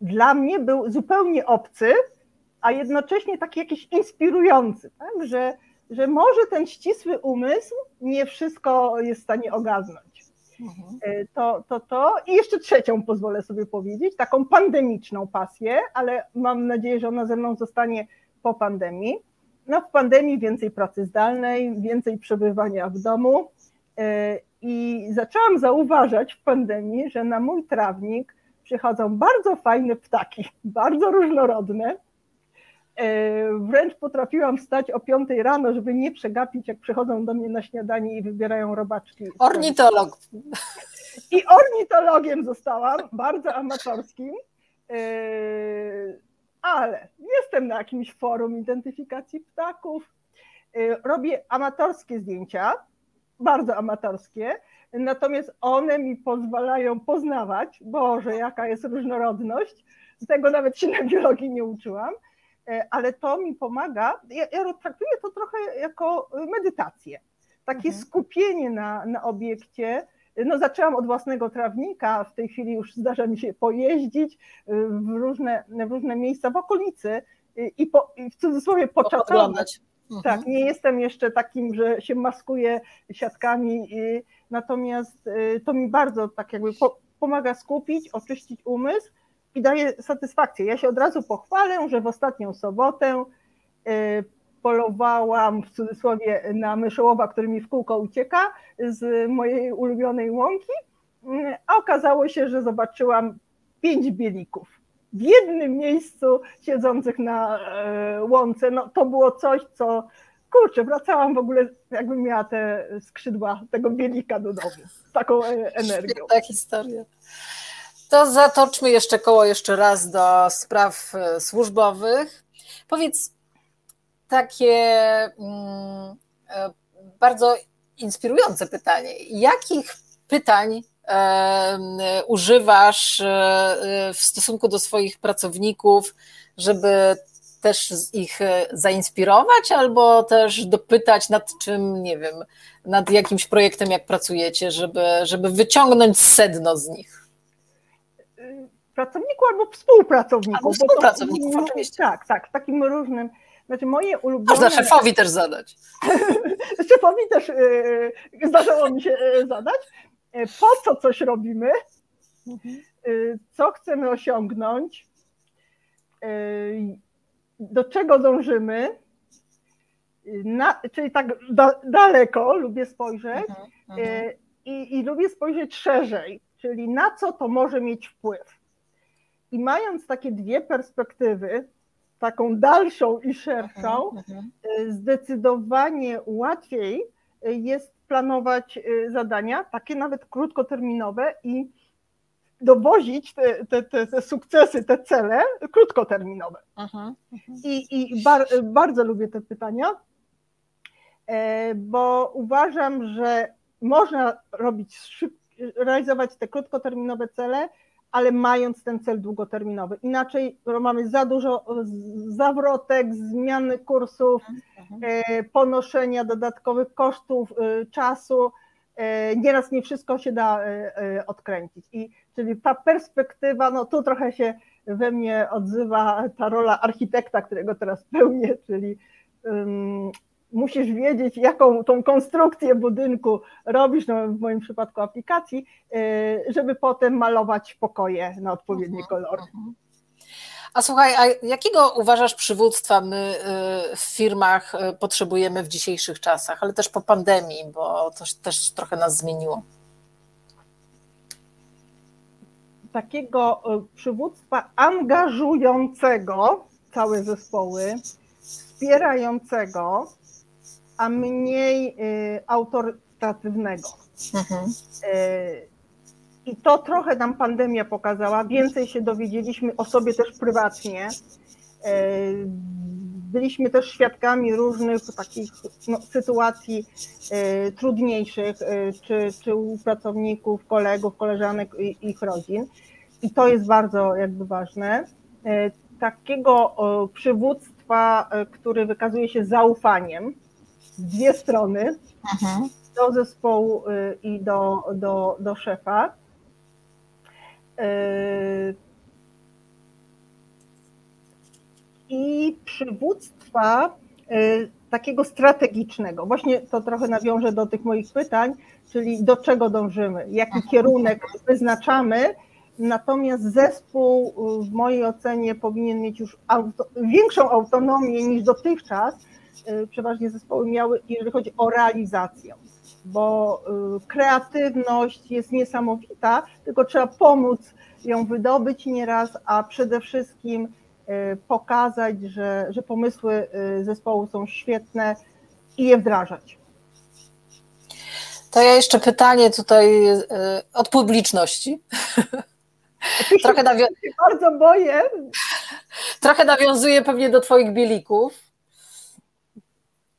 dla mnie był zupełnie obcy, a jednocześnie taki jakiś inspirujący, tak? że, że może ten ścisły umysł nie wszystko jest w stanie ogarnąć. Mhm. E, to, to, to. I jeszcze trzecią pozwolę sobie powiedzieć, taką pandemiczną pasję, ale mam nadzieję, że ona ze mną zostanie po pandemii. No, w pandemii więcej pracy zdalnej, więcej przebywania w domu. E, I zaczęłam zauważać w pandemii, że na mój trawnik przychodzą bardzo fajne ptaki, bardzo różnorodne. Wręcz potrafiłam wstać o 5 rano, żeby nie przegapić, jak przychodzą do mnie na śniadanie i wybierają robaczki. Ornitolog. I ornitologiem zostałam, bardzo amatorskim, ale jestem na jakimś forum identyfikacji ptaków. Robię amatorskie zdjęcia, bardzo amatorskie, natomiast one mi pozwalają poznawać, Boże, jaka jest różnorodność. Tego nawet się na biologii nie uczyłam, ale to mi pomaga. Ja, ja traktuję to trochę jako medytację. Takie mhm. skupienie na, na obiekcie. No, zaczęłam od własnego trawnika, w tej chwili już zdarza mi się pojeździć w różne, w różne miejsca w okolicy i, po, i w cudzysłowie poczatować. Mhm. Tak, nie jestem jeszcze takim, że się maskuję siatkami, natomiast to mi bardzo tak jakby pomaga skupić, oczyścić umysł i daje satysfakcję. Ja się od razu pochwalę, że w ostatnią sobotę y, polowałam w cudzysłowie na myszołowa, który mi w kółko ucieka z mojej ulubionej łąki, y, a okazało się, że zobaczyłam pięć bielików w jednym miejscu siedzących na e, łące, no to było coś, co kurczę, wracałam w ogóle, jakbym miała te skrzydła tego bielika do domu, z taką e, energią. Ta historia. To zatoczmy jeszcze koło jeszcze raz do spraw e, służbowych. Powiedz takie mm, bardzo inspirujące pytanie. Jakich pytań używasz e, w stosunku do swoich pracowników, żeby też ich e, zainspirować, albo też dopytać nad czym, nie wiem, nad jakimś projektem, jak pracujecie, żeby, żeby wyciągnąć sedno z nich? Pracowniku albo współpracowniku. Albo współpracowników, to, oczywiście. Tak, tak, takim różnym. Znaczy moje ulubione... Można szefowi też zadać. szefowi też yy, zdarzało mi się zadać. E, po co coś robimy, e, co chcemy osiągnąć, do czego dążymy, na, czyli tak da, daleko lubię spojrzeć mhm, mhm. i, i lubię spojrzeć szerzej, czyli na co to może mieć wpływ. I mając takie dwie perspektywy, taką dalszą i szerszą, zdecydowanie łatwiej jest planować y, zadania, takie nawet krótkoterminowe i dowozić te, te, te, te sukcesy, te cele krótkoterminowe. Uh-huh, uh-huh. I, i bar, bardzo lubię te pytania, e, bo uważam, że można robić, realizować te krótkoterminowe cele, ale mając ten cel długoterminowy. Inaczej mamy za dużo zawrotek, zmiany kursów, mhm. e, ponoszenia dodatkowych kosztów, e, czasu. E, nieraz nie wszystko się da odkręcić. I czyli ta perspektywa, no tu trochę się we mnie odzywa ta rola architekta, którego teraz pełnię, czyli musisz wiedzieć, jaką tą konstrukcję budynku robisz, no w moim przypadku aplikacji, y, żeby potem malować pokoje na odpowiednie mhm, kolory. Mhm. A słuchaj, a jakiego uważasz przywództwa my y, w firmach y, potrzebujemy w dzisiejszych czasach, ale też po pandemii, bo to też trochę nas zmieniło? Takiego przywództwa angażującego całe zespoły, wspierającego, a mniej y, autorytatywnego. Mhm. Y, I to trochę nam pandemia pokazała. Więcej się dowiedzieliśmy o sobie też prywatnie. Y, byliśmy też świadkami różnych takich no, sytuacji trudniejszych, czy, czy u pracowników, kolegów, koleżanek i ich rodzin. I to jest bardzo jakby ważne. Takiego przywództwa, który wykazuje się zaufaniem, dwie strony, mhm. do zespołu y, i do, do, do szefa. Y, I przywództwa y, takiego strategicznego. Właśnie to trochę nawiążę do tych moich pytań, czyli do czego dążymy, jaki mhm. kierunek wyznaczamy. Natomiast zespół w mojej ocenie powinien mieć już auto, większą autonomię niż dotychczas, przeważnie zespoły miały, jeżeli chodzi o realizację, bo y, kreatywność jest niesamowita, tylko trzeba pomóc ją wydobyć nieraz, a przede wszystkim pokazać, że, że pomysły zespołu są świetne i je wdrażać. To ja jeszcze pytanie tutaj od publiczności. Trochę nawią... Bardzo boję. Trochę nawiązuje pewnie do Twoich bielików.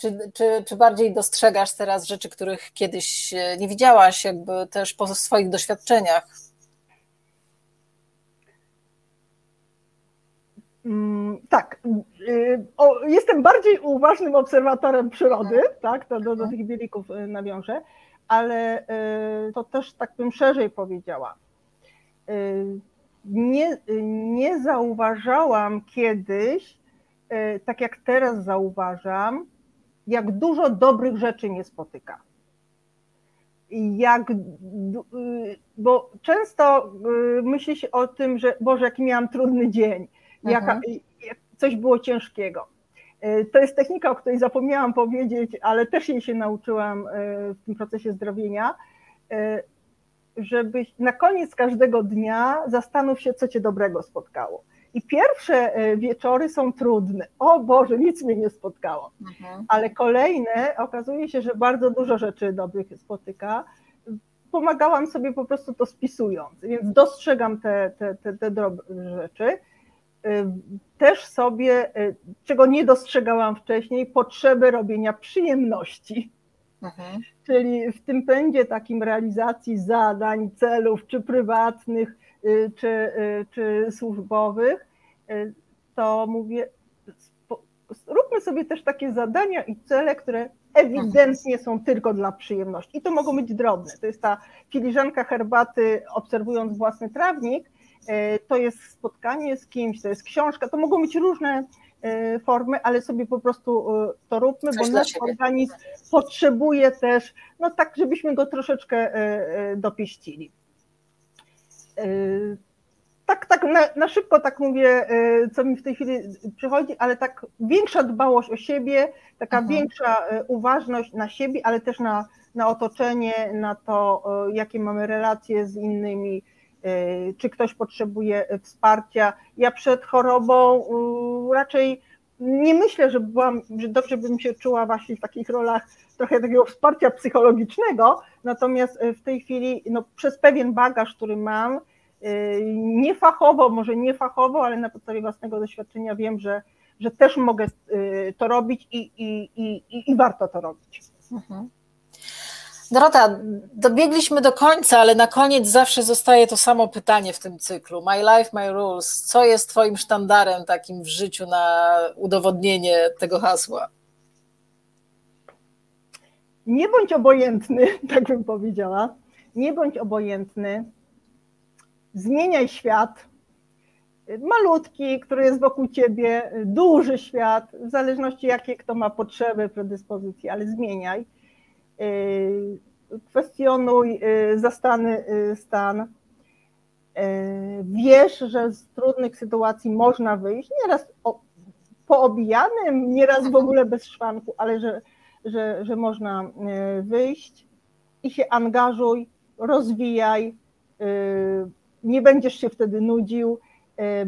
Czy, czy, czy bardziej dostrzegasz teraz rzeczy, których kiedyś nie widziałaś, jakby też po swoich doświadczeniach? Mm, tak. Y, jestem bardziej uważnym obserwatorem przyrody, tak, to do, do tych bielików y, nawiążę, ale y, to też tak bym szerzej powiedziała. Nie, nie zauważałam kiedyś, tak jak teraz zauważam, jak dużo dobrych rzeczy mnie spotyka. Jak, bo często myśli się o tym, że Boże, jaki miałam trudny dzień, jaka, mhm. jak coś było ciężkiego. To jest technika, o której zapomniałam powiedzieć, ale też jej się nauczyłam w tym procesie zdrowienia, żebyś na koniec każdego dnia zastanów się, co cię dobrego spotkało. I pierwsze e, wieczory są trudne. O Boże, nic mnie nie spotkało. Mhm. Ale kolejne okazuje się, że bardzo dużo rzeczy dobrych spotyka. Pomagałam sobie po prostu to spisując, więc dostrzegam te, te, te, te drobne rzeczy. E, też sobie, e, czego nie dostrzegałam wcześniej, potrzeby robienia przyjemności. Mhm. Czyli w tym pędzie takim realizacji zadań, celów, czy prywatnych, czy, y, czy służbowych, y, to mówię, róbmy sobie też takie zadania i cele, które ewidentnie są tylko dla przyjemności. I to mogą być drobne. To jest ta filiżanka herbaty, obserwując własny trawnik, to jest spotkanie z kimś, to jest książka, to mogą być różne formy, ale sobie po prostu to róbmy, Coś bo nasz organizm potrzebuje też, no tak, żebyśmy go troszeczkę dopieścili. Yy, tak, tak na, na, szybko tak mówię, yy, co mi w tej chwili przychodzi, ale tak większa dbałość o siebie, taka mhm. większa yy, uważność na siebie, ale też na, na otoczenie, na to, jakie mamy relacje z innymi, czy ktoś potrzebuje wsparcia. Ja przed chorobą raczej nie myślę, że byłam, że dobrze bym się czuła właśnie w takich rolach trochę takiego wsparcia psychologicznego, natomiast w tej chwili no, przez pewien bagaż, który mam, Y, niefachowo, może nie fachowo, ale na podstawie własnego doświadczenia wiem, że, że też mogę y, to robić i, i, i, i warto to robić. Mhm. Dorota, dobiegliśmy do końca, ale na koniec zawsze zostaje to samo pytanie w tym cyklu. My life, my rules. Co jest Twoim sztandarem takim w życiu na udowodnienie tego hasła? Nie bądź obojętny, tak bym powiedziała. Nie bądź obojętny zmieniaj świat. Malutki, który jest wokół ciebie, duży świat, w zależności jakie kto ma potrzeby, predyspozycje, ale zmieniaj. Kwestionuj zastany stan. Wiesz, że z trudnych sytuacji można wyjść, nieraz poobijanym, nieraz w ogóle bez szwanku, ale że, że, że można wyjść i się angażuj, rozwijaj, nie będziesz się wtedy nudził, e,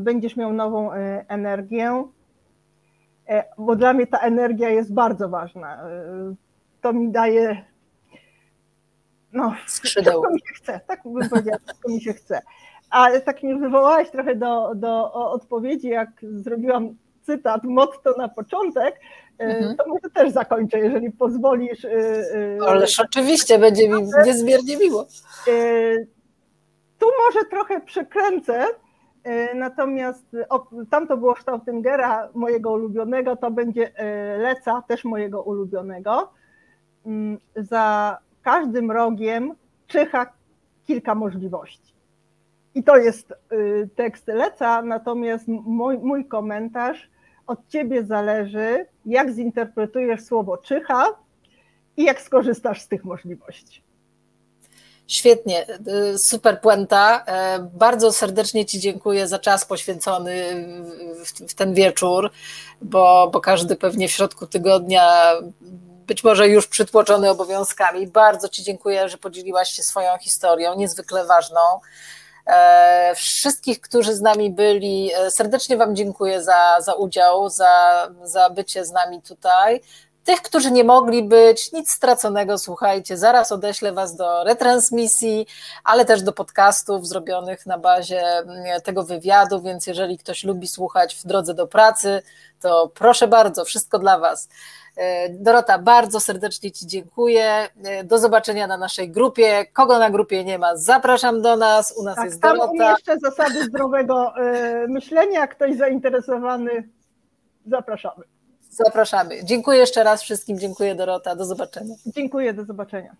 będziesz miał nową e, energię, e, bo dla mnie ta energia jest bardzo ważna. To mi daje no, skrzydeł. Tak mi się chce, tak bym powiedziała, tak mi się chce. Ale tak mnie wywołałaś trochę do, do odpowiedzi, jak zrobiłam cytat, motto na początek, mhm. to może też zakończę, jeżeli pozwolisz. Ależ oczywiście, będzie mi niezmiernie miło. Tu może trochę przekręcę, e, natomiast tam to było Stautingera, mojego ulubionego, to będzie e, Leca, też mojego ulubionego. Mm, za każdym rogiem czyha kilka możliwości. I to jest e, tekst Leca, natomiast mój, mój komentarz od ciebie zależy, jak zinterpretujesz słowo czyha i jak skorzystasz z tych możliwości. Świetnie, y, super puenta. E, bardzo serdecznie Ci dziękuję za czas poświęcony w ten wieczór, bo, bo każdy pewnie w środku tygodnia być może już przytłoczony obowiązkami. Bardzo Ci dziękuję, że podzieliłaś się swoją historią, niezwykle ważną. Wszystkich, którzy z nami byli, serdecznie Wam dziękuję za, za udział, za, za bycie z nami tutaj. Tych, którzy nie mogli być, nic straconego, słuchajcie, zaraz odeślę Was do retransmisji, ale też do podcastów zrobionych na bazie mm, tego wywiadu, więc jeżeli ktoś lubi słuchać w drodze do pracy, to proszę bardzo, wszystko dla Was. E, Dorota, bardzo serdecznie Ci dziękuję. E, do zobaczenia na naszej grupie. Kogo na grupie nie ma, zapraszam do nas. U nas tak, jest Dorota. Tam jeszcze zasady zdrowego e, myślenia. Ktoś zainteresowany, zapraszamy. Zapraszamy. Dziękuję jeszcze raz wszystkim. Dziękuję Dorota. Do zobaczenia. Dziękuję, do zobaczenia.